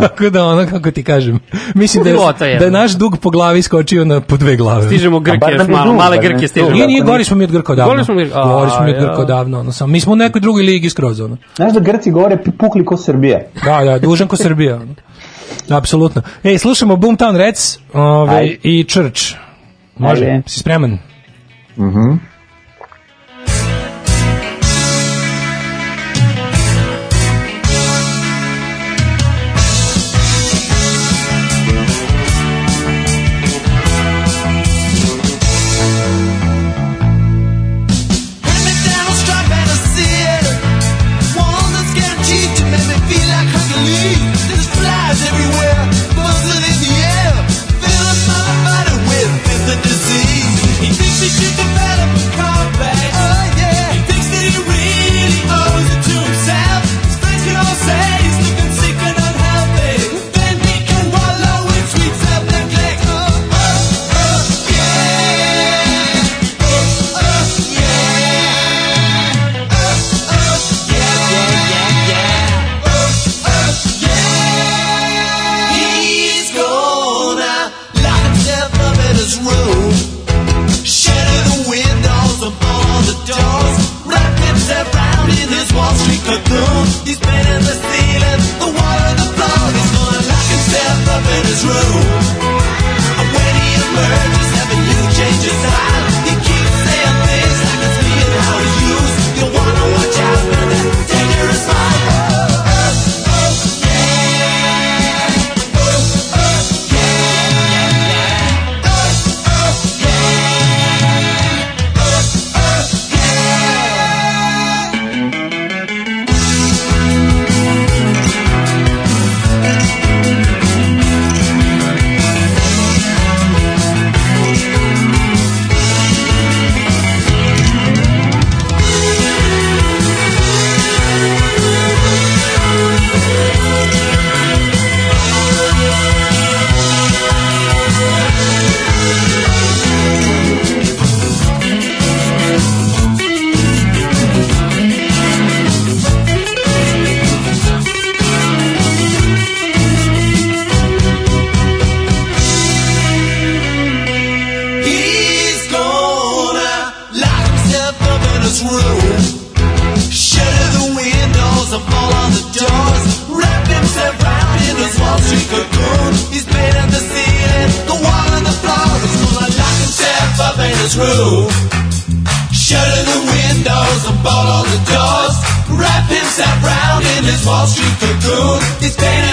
Tako da ono, kako ti kažem, mislim da je, je. da je naš dug po glavi skočio na po dve glave. Stižemo Grke, je malo, male Grke stižemo. Nije, nije, gori smo mi od Grka odavno. Gori smo mi- a, Gori smo mi od ja. Grka odavno. Ono, samo, mi smo u nekoj drugoj ligi skroz. Ono. Znaš da Grci govore pukli ko Srbija. Da, da, dužan ko Srbija. ono. Apsolutno. Ej, slušamo Boomtown Reds ovaj, Ajde. i Church. Može, Ajde. si spreman? Hand through. Shutting the windows and bolt all the doors. Wrap himself round in his Wall Street cocoon. It's painted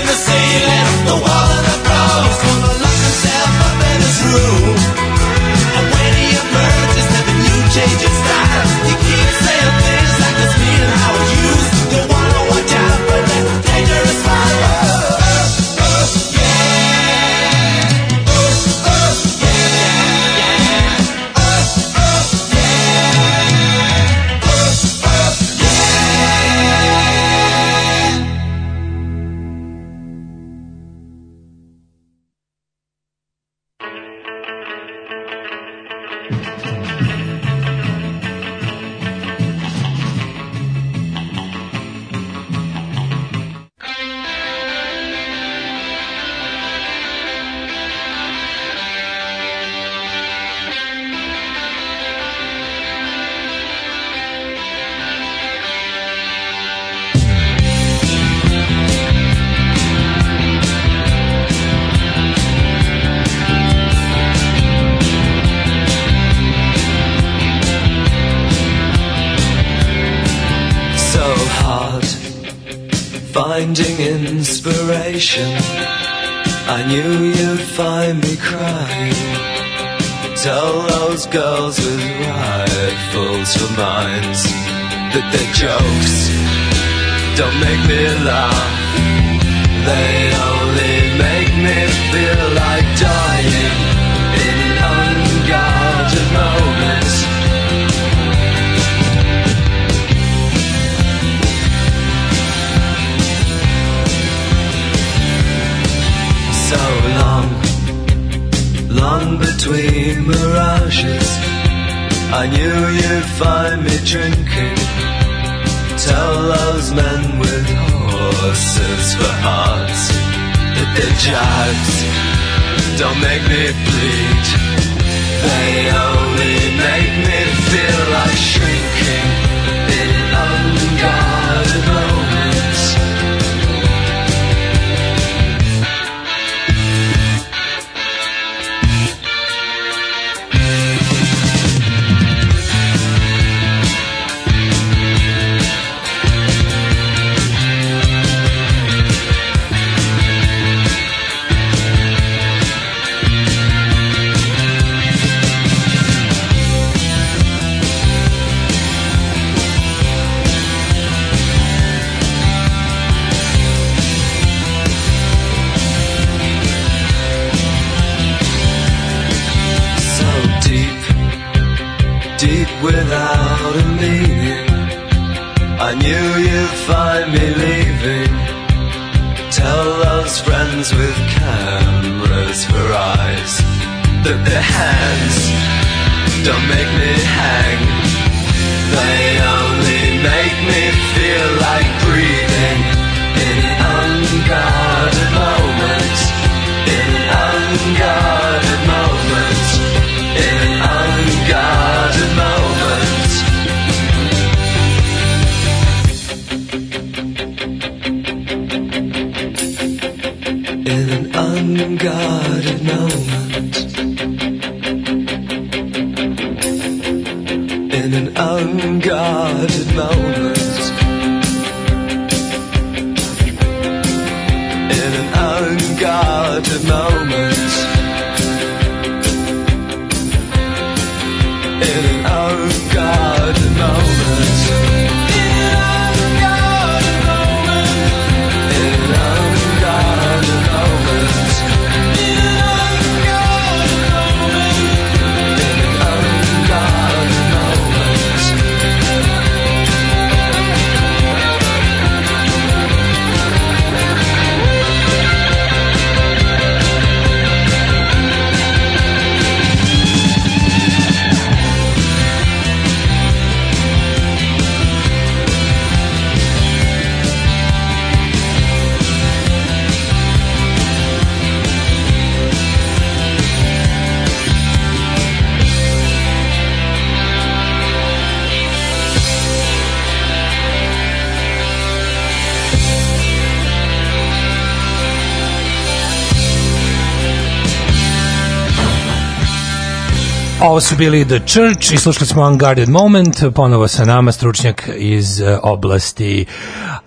Ovo su bili The Church i slušali smo Unguarded Moment, ponovo sa nama stručnjak iz eh, oblasti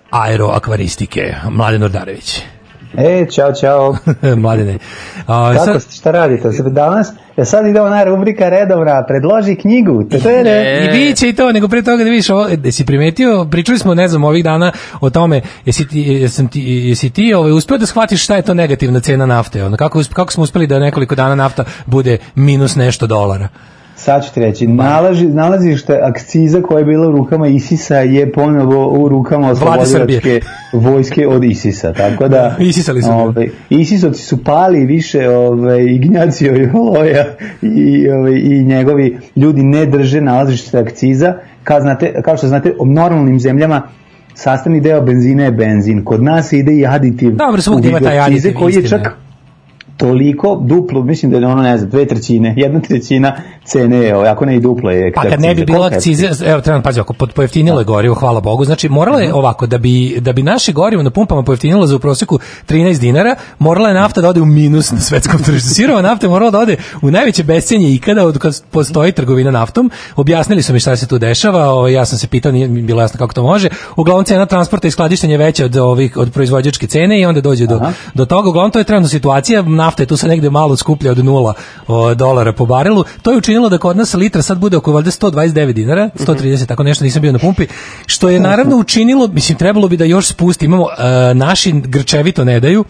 aeroakvaristike, Mladen Ordarević. E, čao, čao. <laughs> Mladene. A, Kako sad- šta radite? Danas, ja sad ide ona rubrika redovna, predloži knjigu. Je Ne. I bit će i to, nego pre toga da vidiš ovo, e, si primetio, pričali smo, ne znam, ovih dana o tome, jesi ti, jesam ti, jesi ti ovaj, uspeo da shvatiš šta je to negativna cena nafte? Ono, kako, kako smo uspeli da nekoliko dana nafta bude minus nešto dolara? Sad ću ti reći, nalaži, nalazište akciza koja je bila u rukama Isisa je ponovo u rukama oslobodilačke vojske od Isisa, tako da... <laughs> Isisali su ga. Ovaj, Isisovci su pali više ovaj, Ignacio i Oloja i, ovaj, i njegovi ljudi ne drže nalazište akciza. Kao, znate, kao što znate, u normalnim zemljama sastavni deo benzina je benzin. Kod nas ide i aditiv Dobro, u ima taj aditiv, koji je. čak toliko, duplo, mislim da je ono, ne znam, dve trećine, <laughs> jedna trećina cene je, ovaj, ako ne i duplo je. Pa kad ne bi bilo akcize, evo trebam pazi, ako pojeftinilo je gorivo, hvala Bogu. Znači moralo Mhm. je ovako da bi da bi naše gorivo na pumpama pojeftinilo za u proseku 13 dinara, morala je nafta da ode u minus na svetskom <laughs> tržištu. Sirova nafta je morala da ode u najveće bescenje ikada od kad postoji trgovina naftom. Objasnili su mi šta se tu dešava, ovaj, ja sam se pitao, nije mi bilo jasno kako to može. Uglavnom cena transporta i skladištenja je veća od ovih od proizvođačke cene i onda dođe do, do toga. Uglavnom to je trenutna situacija, nafta je tu sad negde malo skuplja od nula o, dolara po barelu. To je učinilo da kod nas litra sad bude oko valjda 129 dinara, 130, tako nešto nisam bio na pumpi, što je naravno učinilo, mislim trebalo bi da još spusti, imamo e, naši grčevito ne daju,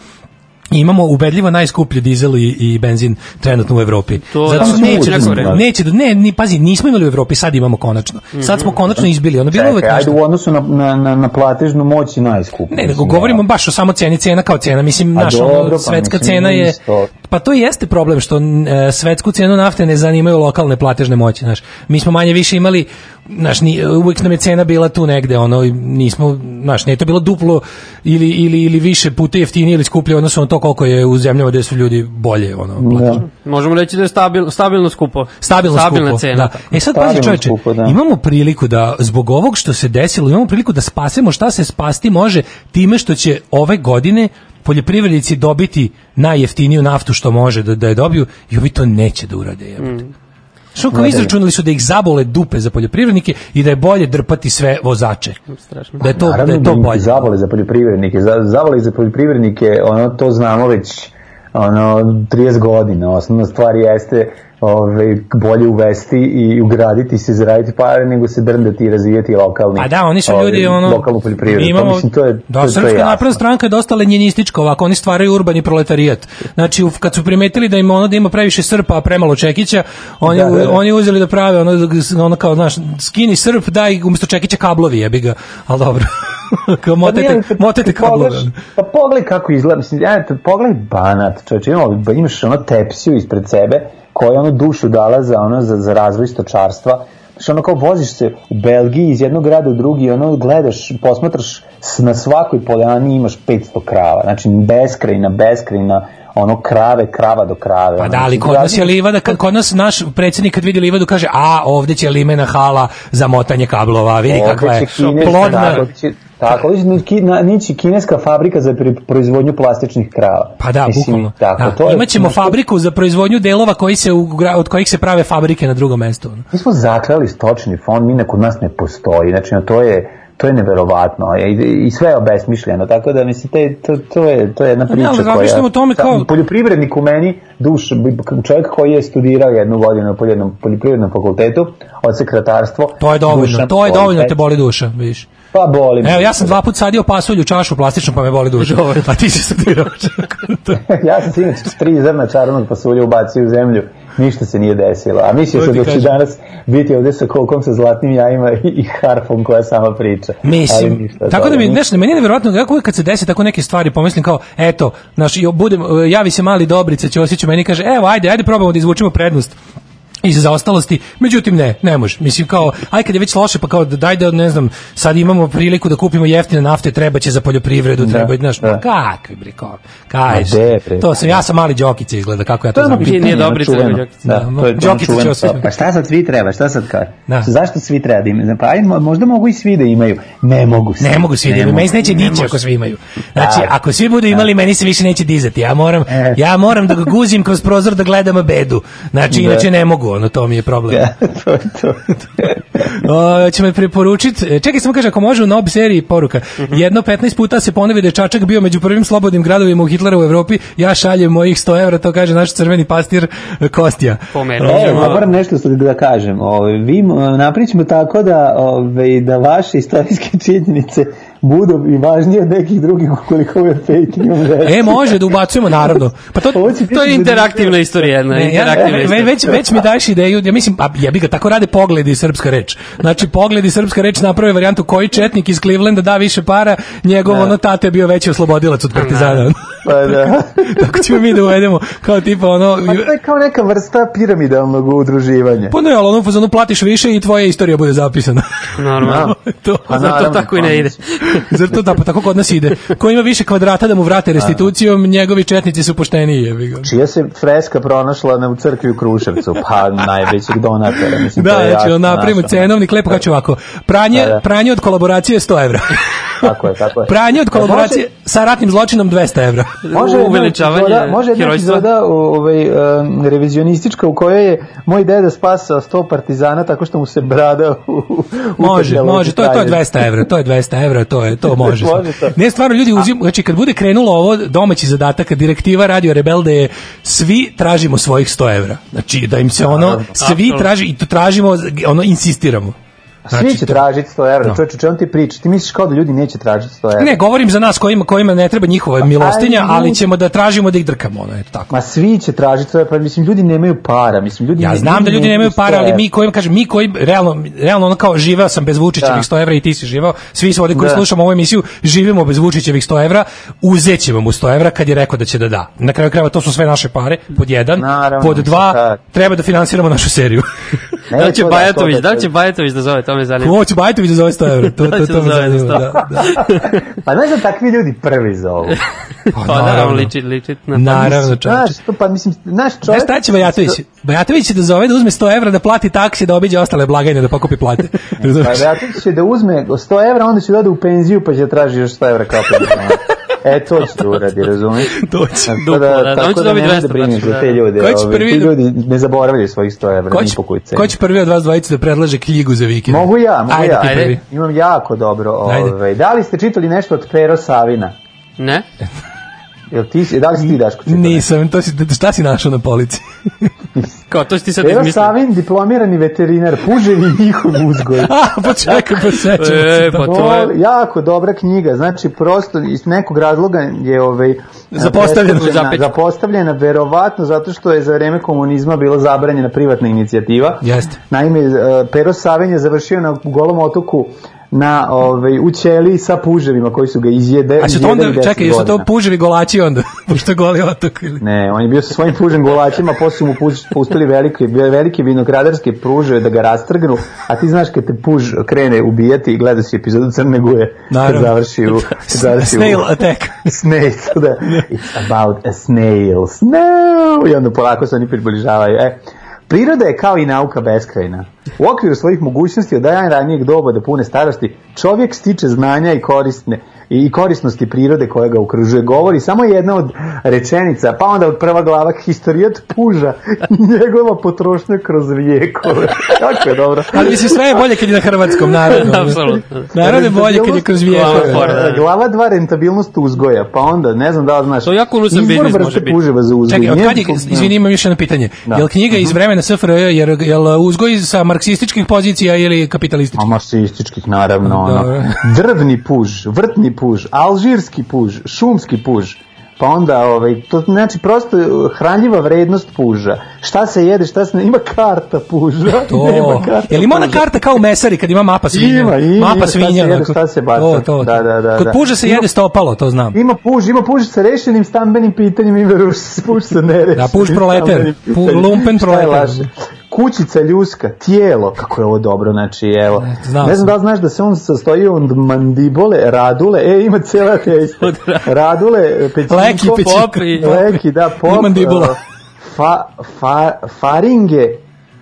imamo ubedljivo najskuplji dizel i, i benzin trenutno u Evropi. To Zato što da, neće, da, neće, da- ne, ni, pazi, nismo imali u Evropi, sad imamo konačno. Sad smo konačno izbili, ono bilo uvek Čekaj, ajde u odnosu na, na, na, na platežnu moć i najskuplji. Ne, nego govorimo baš o samo ceni, cena kao cena. Mislim, A naša dobro, pa svetska mislim, cena je... Pa to jeste problem što e, svetsku cenu nafte ne zanimaju lokalne platežne moći, znaš. Mi smo manje više imali, znaš, ni, uvijek nam je cena bila tu negde, ono, i nismo, znaš, nije to bilo duplo ili, ili, ili više puta jeftinije ili skuplje, odnosno na to koliko je u zemljama gde su ljudi bolje, ono, platežno. Možemo reći da je stabil, stabilno skupo. Stabilno Stabilna skupo. cena. Da. E sad pazi čoveče, skupo, da. imamo priliku da zbog ovog što se desilo, imamo priliku da spasemo šta se spasti može time što će ove godine poljoprivrednici dobiti najjeftiniju naftu što može da, da je dobiju i ovi to neće da urade. jebote. Što kao izračunali su da ih zabole dupe za poljoprivrednike i da je bolje drpati sve vozače. Strašno. Da je to, da Naravno je to im bolje. Zavale za poljoprivrednike. Za, zavale za poljoprivrednike, ono, to znamo već ono, 30 godina. Osnovna stvar jeste ove, bolje uvesti i ugraditi se, zaraditi pare, nego se drndati i razvijati lokalni, Pa da, oni su ove, ljudi ono lokalnu poljoprivredu. imamo, pa, mislim, to je, da, to, Srpska je napredna stranka je dosta lenjinistička, ovako oni stvaraju urbani proletarijat. Znači kad su primetili da im ono da ima previše Srpa, a premalo Čekića, oni Da, da, da. oni uzeli da prave ono ono kao znaš, skini Srp, daj umesto Čekića kablovi, jebi ga. Al dobro. <laughs> kao Pa motete, kad- motete kad kablove. Pa pogledaj kako izgleda, mislim, ja, pogledaj banat, čovječe, ima, imaš ono tepsiju ispred sebe, koja je ono dušu dala za, ono, za, za razvoj stočarstva, Znači ono kao voziš se u Belgiji iz jednog grada u drugi, ono gledaš, posmatraš na svakoj poljani imaš 500 krava, znači beskrajna, beskrajna, ono krave, krava do krave. Pa ono, da, ali kod nas je livada, kad- kod nas naš predsjednik kad vidi livadu kaže, a ovdje će limena hala za motanje kablova, vidi kakva je kineska, plodna, tako će- Tako, ki- na- nići kineska fabrika za proizvodnju plastičnih krava. Pa da, Mislim, bukvalno. Tako, da, to je, imaćemo to- fabriku za proizvodnju delova koji se od kojih se prave fabrike na drugom mestu. Mi smo zaklali stočni fond, mi ne kod nas ne postoji, znači no, to je to je neverovatno i, i sve je obesmišljeno, tako da mislim te, to, to, je, to je jedna Pa ne, priča ali koja... o tome kao- Poljoprivrednik u meni, duš, čovjek koji je studirao jednu godinu na poljoprivrednom, poljoprivrednom fakultetu, od sekretarstvo... To je dovoljno, to je dovoljno da te boli duša, vidiš. Pa boli. me. Evo, ja sam dva put sadio pasulju u čašu plastičnu pa me boli duša. A ti si studirao. <laughs> ja sam sinoć tri zrna čarnog pasulja ubacio u zemlju, ništa se nije desilo. A mislio sam da će danas biti ovde sa kolkom sa zlatnim jajima i, harfom koja sama priča. Ali Mislim, ništa, tako da mi, znaš, meni je nevjerojatno kako uvijek kad se desi tako neke stvari, pomislim kao, eto, naš, budem, javi se mali Dobrica, Ćosić, meni kaže, evo, ajde, ajde probamo da izvučemo prednost iz zaostalosti, međutim ne, ne može. Mislim kao, aj kad je već loše, pa kao da daj da ne znam, sad imamo priliku da kupimo jeftine nafte, treba će za poljoprivredu, Da, treba, znaš, da. kakvi bre, kao, bre. To sam, ja sam mali Đokica izgleda, kako ja to To znam. Nije- nije pitanje, ono čuveno. nego Đokica. Da, Da, to je Đokica ono čuveno. Ćosić. Pa šta sad svi treba, šta sad kaže? Da. Zašto svi treba da imaju? Pa mo- možda mogu i svi da imaju. Ne mogu svi. Ne mogu svi da imaju, meni se neće dići ako svi imaju. Znači, Da. ako svi budu imali, meni se više neće dizati. Ja moram, E. ja moram da ga guzim kroz prozor da gledam bedu. Znači, Da. inače ne mogu, ono, to mi je problem. Ja, <laughs> to je to. <laughs> O, će me preporučiti. Čekaj, samo kaže, ako može u nob seriji poruka. Jedno 15 puta se ponovi da je Čačak bio među prvim slobodnim gradovima u Hitlera u Evropi. Ja šaljem mojih 100 evra, to kaže naš crveni pastir e, Kostija. Pomenuo. E, Možemo- moram nešto sad da kažem. Ove, vi m, napričamo tako da, ove, da vaše istorijske činjenice budu i važnije od nekih drugih ukoliko je fake news. E, može da ubacujemo, naravno. Pa to, To je interaktivna istorija, jedna, Ne, ja, interaktivna ve- istorija. već, već mi daješ ideju, ja mislim, a jebi ga, tako rade pogledi srpska reč. Znači, pogledi srpska reč naprave varijantu koji četnik iz Clevelanda da više para, njegov ono tate bio veći oslobodilac od partizana. Pa da. <laughs> tako ćemo mi da uvedemo, kao tipa ono... Pa to je kao neka vrsta piramidalnog udruživanja. Pa ne, ali ono fazonu platiš više i tvoja istorija bude zapisana. Normalno. <laughs> to, Pa Zar to tako i pa ne ide? Zar to da, pa tako kod nas ide. Ko ima više kvadrata da mu vrate restitucijom, njegovi četnici su pošteniji. jebi ga. Čija se freska pronašla na, u crkvi u Kruševcu? Pa najvećeg donatora. Mislim, Da, znači, on napravimo cenovnik, lepo kaže ovako. Pranje, Da, da. pranje od kolaboracije 100 evra. Tako je, tako je. Pranje od Da, kolaboracije sa ratnim zločinom 200 evra. Može Uveličavanje epizoda, može jedna epizoda ovaj, um, revizionistička u kojoj je moj deda spasao 100 partizana tako što mu se brada u, u Može, može, to je, to je 200 evra, to je 200 evra, to je, to <laughs> može. Može to. Ne, stvarno ljudi uzim, znači kad bude krenulo ovo domaći zadatak, direktiva Radio Rebelde je svi tražimo svojih 100 evra. Znači da im se ono, svi traži, i to tražimo, ono insistiramo. Znači, Svi će to- tražiti 100 evra, No. čovječe, čemu ti pričaš? Ti misliš kao da ljudi neće tražiti 100 evra? Ne, govorim za nas kojima, kojima ne treba njihova milostinja, ali ali ljudi- ćemo da tražimo da ih drkamo, ono, eto tako. Ma svi će tražiti 100 evra, pa mislim, ljudi nemaju para, mislim, ljudi Ja ne- znam da ljudi nemaju 100 para, ali mi koji kažem mi koji realno realno ono kao živeo sam bez Vučićevih Da. 100 evra i ti si živeo, svi su ovde koji Da. slušamo ovu emisiju živimo bez Vučićevih 100 evra, uzećemo mu 100 evra kad je rekao da će da da. Na kraju krajeva to su sve naše pare, pod jedan, Naravno, pod dva, šta? treba da finansiramo našu seriju. <laughs> Da će to Bajatović, to da će Bajatović da zove, to me zanima. Ko će Bajtović zove 100 evra? To, <laughs> to, to, me za zanima, 100. da, da. <laughs> Pa ne znam, takvi ljudi prvi zovu. <laughs> Pa naravno, liči, liči na to. Naravno, čovječe. Znaš, to, pa mislim, naš Znaš čovjek... šta će Bajatović? Bajatović će da zove da uzme 100 evra da plati taksi da obiđe ostale blagajne da pokupi plate. Pa? Beatrice će da uzme 100 evra, onda će da ode u penziju pa će da traži još 100 evra kao penzijona. E, to će da uradi, razumiješ? To će. Da, on tako će da dobiti nemoj 200, da znači, za te da. ljude. Ko će ovaj, prvi ti da- ljudi ne zaboravljaju svojih 100 evra, Ko ni će, po kuj ko će prvi od vas dvojice da predlaže knjigu za vikend? Mogu ja, mogu Ajde, ja. Ajde. prvi. Imam jako dobro. Ajde. Ovaj. Da li ste čitali nešto od Pero Savina? Ne? <laughs> Jel ti, si- da li si ti Daško čitao? Nisam, to si, šta si našao na polici? <laughs> Kao, to si ti sad izmislio. Savin, diplomirani veterinar, puževi i njihov uzgoj. <laughs> A, pa čekaj, pa sećam E, se. pa to je... Jako dobra knjiga, znači prosto iz nekog razloga je ovaj <laughs> Zapostavljena. Zapet. zapostavljena verovatno zato što je za vreme komunizma bila zabranjena privatna inicijativa. Jeste. Naime, eh, Pero Saven je završio na golom otoku na ovaj u ćeliji sa puževima koji su ga izjede. A su to izjedali onda, 10 čekaj, su to puževi golači onda, <laughs> pošto goli otok ili... Ne, on je bio sa svojim pužem golačima, posle su mu pustili velike, velike vinogradarske pruže da ga rastrgnu, a ti znaš kad te puž krene ubijati i gleda si epizodu Crne guje, kad završi u... <laughs> završi u- Snail attack. <laughs> snail, da. It's about a snail. Snail! I onda polako se oni približavaju. E, priroda je kao i nauka beskrajna. U okviru svojih mogućnosti od najranijeg doba do pune starosti, čovjek stiče znanja i korisne i korisnosti prirode koja ga okružuje. Govori samo jedna od rečenica, pa onda od prva glava historijat puža njegova potrošnja kroz vijekove. Kako <laughs> je dobro. Ali mislim sve je bolje kad je na hrvatskom narodu. <laughs> Apsolutno. Naravno je bolje kad je kroz vijekove. Glava da. Glava 2 rentabilnost uzgoja, pa onda, ne znam da li znaš, To jako unusan izbor biznis može biti. puževa za uzgoj. Čekaj, od kad je, izvini, imam još jedno pitanje. Da. Je li knjiga iz vremena SFRJ, jer, je li uzgoj sa marksističkih pozicija ili A kapitalističkih? marksističkih, naravno, ono. <laughs> Drvni puž, vrtni puž, alžirski puž, šumski puž, pa onda, ovaj, to znači prosto hranjiva vrednost puža. Šta se jede, šta se ne, ima karta puža. To. <laughs> Nema karta Je li ima ona karta kao u mesari kad ima mapa svinja? Ima, ima, mapa ima, šta se svinja. jede, šta se baca. To, to. Da, da, da, Kod da. puža se Ima- jede stopalo, to znam. Ima puž, ima puž sa rešenim stambenim pitanjima, ima puž sa nerešenim Da, puž proleter. Pu- lumpen proleter. Kućica ljuska, tijelo, kako je ovo dobro, znači, evo. znao ne sam. znam da li znaš da se on sastoji od mandibole, radule, e, ima cijela testa. Radule, pećinko, Leki, pećinko. Pop i- leki, da, pop, I mandibula. fa, fa, faringe,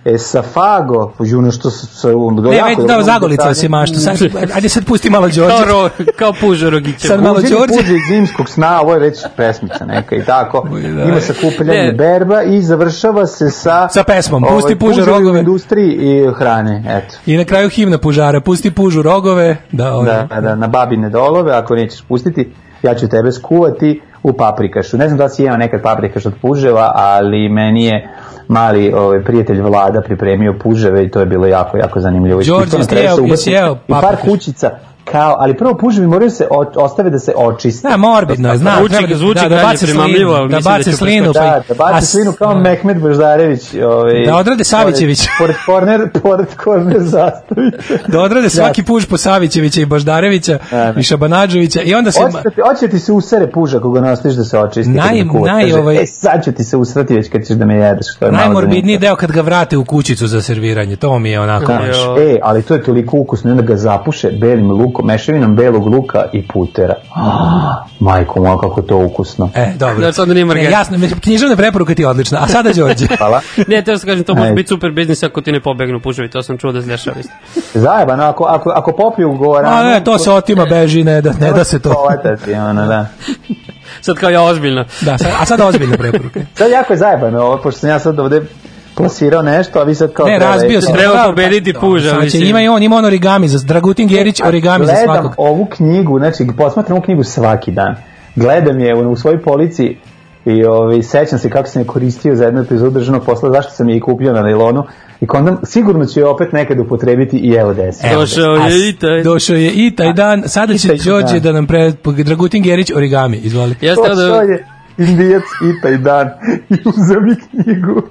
esafago, ono što se, se on, Ne, jako da, zagolica se mašta. Sad, ajde sad pusti malo Kao, Đorđe. ro, kao puža rogića. Sad malo Đorđe. puđe iz zimskog sna, ovo je već pesmica neka i tako. da. Ima sakupljanje Ne. berba i završava se sa... Sa pesmom, pusti puže puževoj rogove. industriji i hrane, eto. I na kraju himna pužara. Pusti pužu rogove. Da, ovo. Da, da, na babine dolove, ako nećeš pustiti, ja ću tebe skuvati u paprikašu. Ne znam da si jeo nekad paprikaš od puževa, ali meni je mali ovaj, prijatelj Vlada pripremio puževe i to je bilo jako, jako zanimljivo. Đorđe, jesi jeo- jesi jeo I par kućica, kao, ali prvo puževi moraju se o, ostave da se očiste. Da, morbidno je, znam. Zvuči- treba da- zvuči da, da bace slinu, da mislim da bace će slinu. pa- Da, da baci a- slinu kao da. Mehmet Boždarević. Ovaj, Da odrade Savićević. Pored, <laughs> pored korner, pored korner zastavice. Da odrade svaki puž po Savićevića i Boždarevića Da, da. i Šabanađovića i onda se... Hoće da ti, se usere puža ako ga nastaviš da se očisti. Naj- naj, Kaže, ovaj- E, sad ću ti se usrati već kad ćeš da me jedeš. Što je Najmorbidniji deo kad ga vrate u kućicu za serviranje, to mi je onako. Jo. e, ali to je toliko ukusno, i onda ga zapuše belim lukom, mešavinom belog luka i putera. Ah, majko moja, kako je to ukusno. E, dobro. Da, sad nije Ne, margarita. jasno, književna preporuka ti je odlična. A sada Đorđe. <laughs> Hvala. Ne, te da kažem, to može biti super biznis ako ti ne pobegnu puževi, to sam čuo da se dešava isto. Zajebano, ako, ako, ako popiju gora... A ne, to se otima, beži, ne da, ne da se to. Povatati, ono, da. Sad kao ja ozbiljno. Da, sad, a sada ozbiljne preporuke. <laughs> Sad jako je zajebano ovo, pošto sam ja sad ovde plasirao nešto, a vi sad kao... Ne, razbio se. Treba pobediti puža, će- mislim. Ima i on, ima on origami, za Dragutin Gerić origami za Gledam svakog. ovu knjigu, znači posmatram ovu knjigu svaki dan. Gledam je u, u svojoj polici i ovaj, sećam se kako sam je koristio za jednu epizodu državnog posla, zašto sam je i kupio na nailonu i onda sigurno ću je opet nekad upotrebiti i evo desi. Evo, Došao je i taj. Došao je i taj dan. Sada će Đorđe da nam pre... Dragutin Gerić origami, izvoli. To da... je indijac i taj dan <laughs> i uzeo mi knjigu.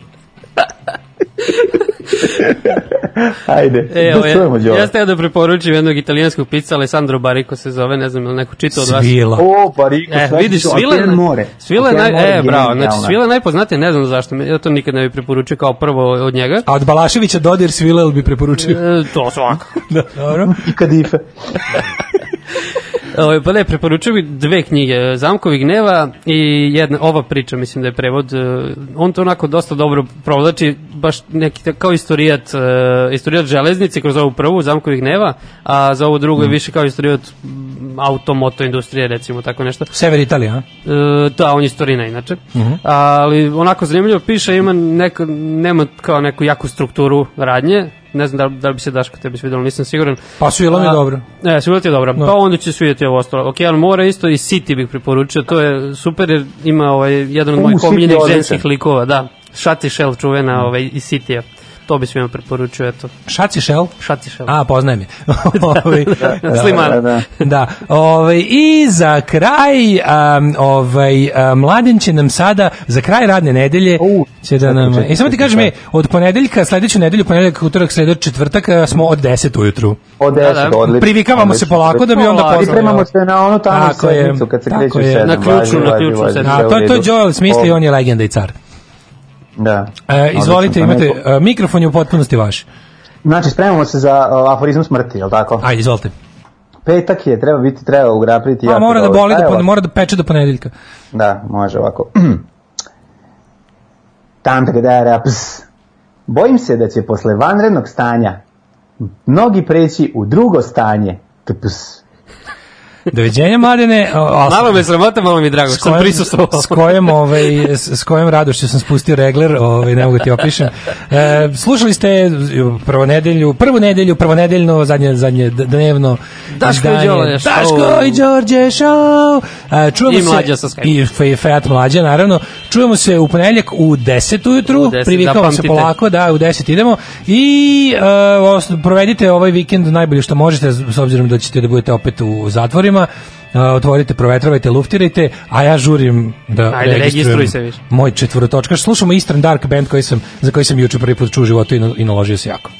<laughs> Ajde, E, da čujemo ja, Đole. ja ste da preporučim jednog italijanskog pizza, Alessandro Bariko se zove, ne znam, ili neko čitao od vas. Svila. O, Bariko, E, sve vidiš, Svila je, Okean more. Svila je more naj, e, bravo, znači. Svila je najpoznatija, ne znam zašto, ja to nikad ne bih preporučio kao prvo od njega. A od Balaševića Dodir Svilel bi preporučio. E, to svakako. <laughs> Da, dobro. I kadife. <laughs> Ovaj, pa ne, preporučio bih dve knjige, Zamkovi gneva i jedna, ova priča, mislim da je prevod, e, on to onako dosta dobro provlači, baš neki kao istorijat, e, istorijat železnice kroz ovu prvu, Zamkovi gneva, a za ovu drugu je više kao istorijat m, auto, moto industrije, recimo, tako nešto. Sever Italija, a? E, da, on je istorina inače. Ali onako zanimljivo piše, ima neko, nema kao neku jaku strukturu radnje. Ne znam da, li- da li bi se Daško tebi svidjelo, nisam siguran. Pa Svila mi je dobro. Ne, svila ti je dobro. Pa onda će svidjeti ovo ostalo. Okean mora isto i City bih preporučio. To je super jer ima ovaj, jedan od mojih omiljenih ženskih likova. Da, Shati Shell čuvena ovaj, iz City-a. To bi svima preporučio, eto. Šaci Shell? Shati Shell. A, poznajem je. <laughs> Ovaj, Sliman. Da, da. Da, ovaj, i za kraj, um, ovaj, mladen će nam sada, za kraj radne nedelje, U, će da nam, čekaj, i samo ti kažem, e, čekaj. od ponedeljka, sledeću nedelju, ponedeljak, utorak, sreda, četvrtak, smo od 10 ujutru. Od Da, 10, da. odlično. Privikavamo se polako da bi onda poznali. Pripremamo se na onu tamo sedmicu kad se tako kreće u je. sedam. Na ključnu, Važi, na važi, ključnu važi, sedmicu. sve A u to je to. Joel smislio, O, on je legenda i car. Da. E, izvolite, imate, pa neko... E, mikrofon je u potpunosti vaš. Znači, spremamo se za uh, aforizam smrti, je li tako? Ajde, izvolite. Petak je, treba biti, treba ugrapiti. A, mora da boli, da, pon, mora da peče do ponedeljka. Da, može ovako. <clears throat> Tam da ps. Bojim se da će posle vanrednog stanja mnogi preći u drugo stanje. Tps. Doviđenja, Marine. Malo me sramota, malo mi drago što sam prisustvovao. S kojem, ovaj, s kojem radošću sam spustio regler, ovaj, ne mogu ti opišem. E, slušali ste e, prvo nedelju, prvu nedelju, prvo nedeljno, zadnje, zadnje dnevno. Daško i Đorđe show. Daško i Đorđe show. E, čujemo I mlađa sa Skype. I Fiat mlađa, naravno. Čujemo se u ponedeljak u 10 ujutru. Privikamo se polako, da, u 10 idemo. I e, provedite ovaj vikend najbolje što možete, s obzirom da ćete da budete opet u zatvorima tema otvorite, provetravajte, luftirajte, a ja žurim da Ajde, registrujem se više. moj četvorotočkaš. Slušamo Eastern Dark Band koji sam, za koji sam juče prvi put čuo u životu i, naložio se jako.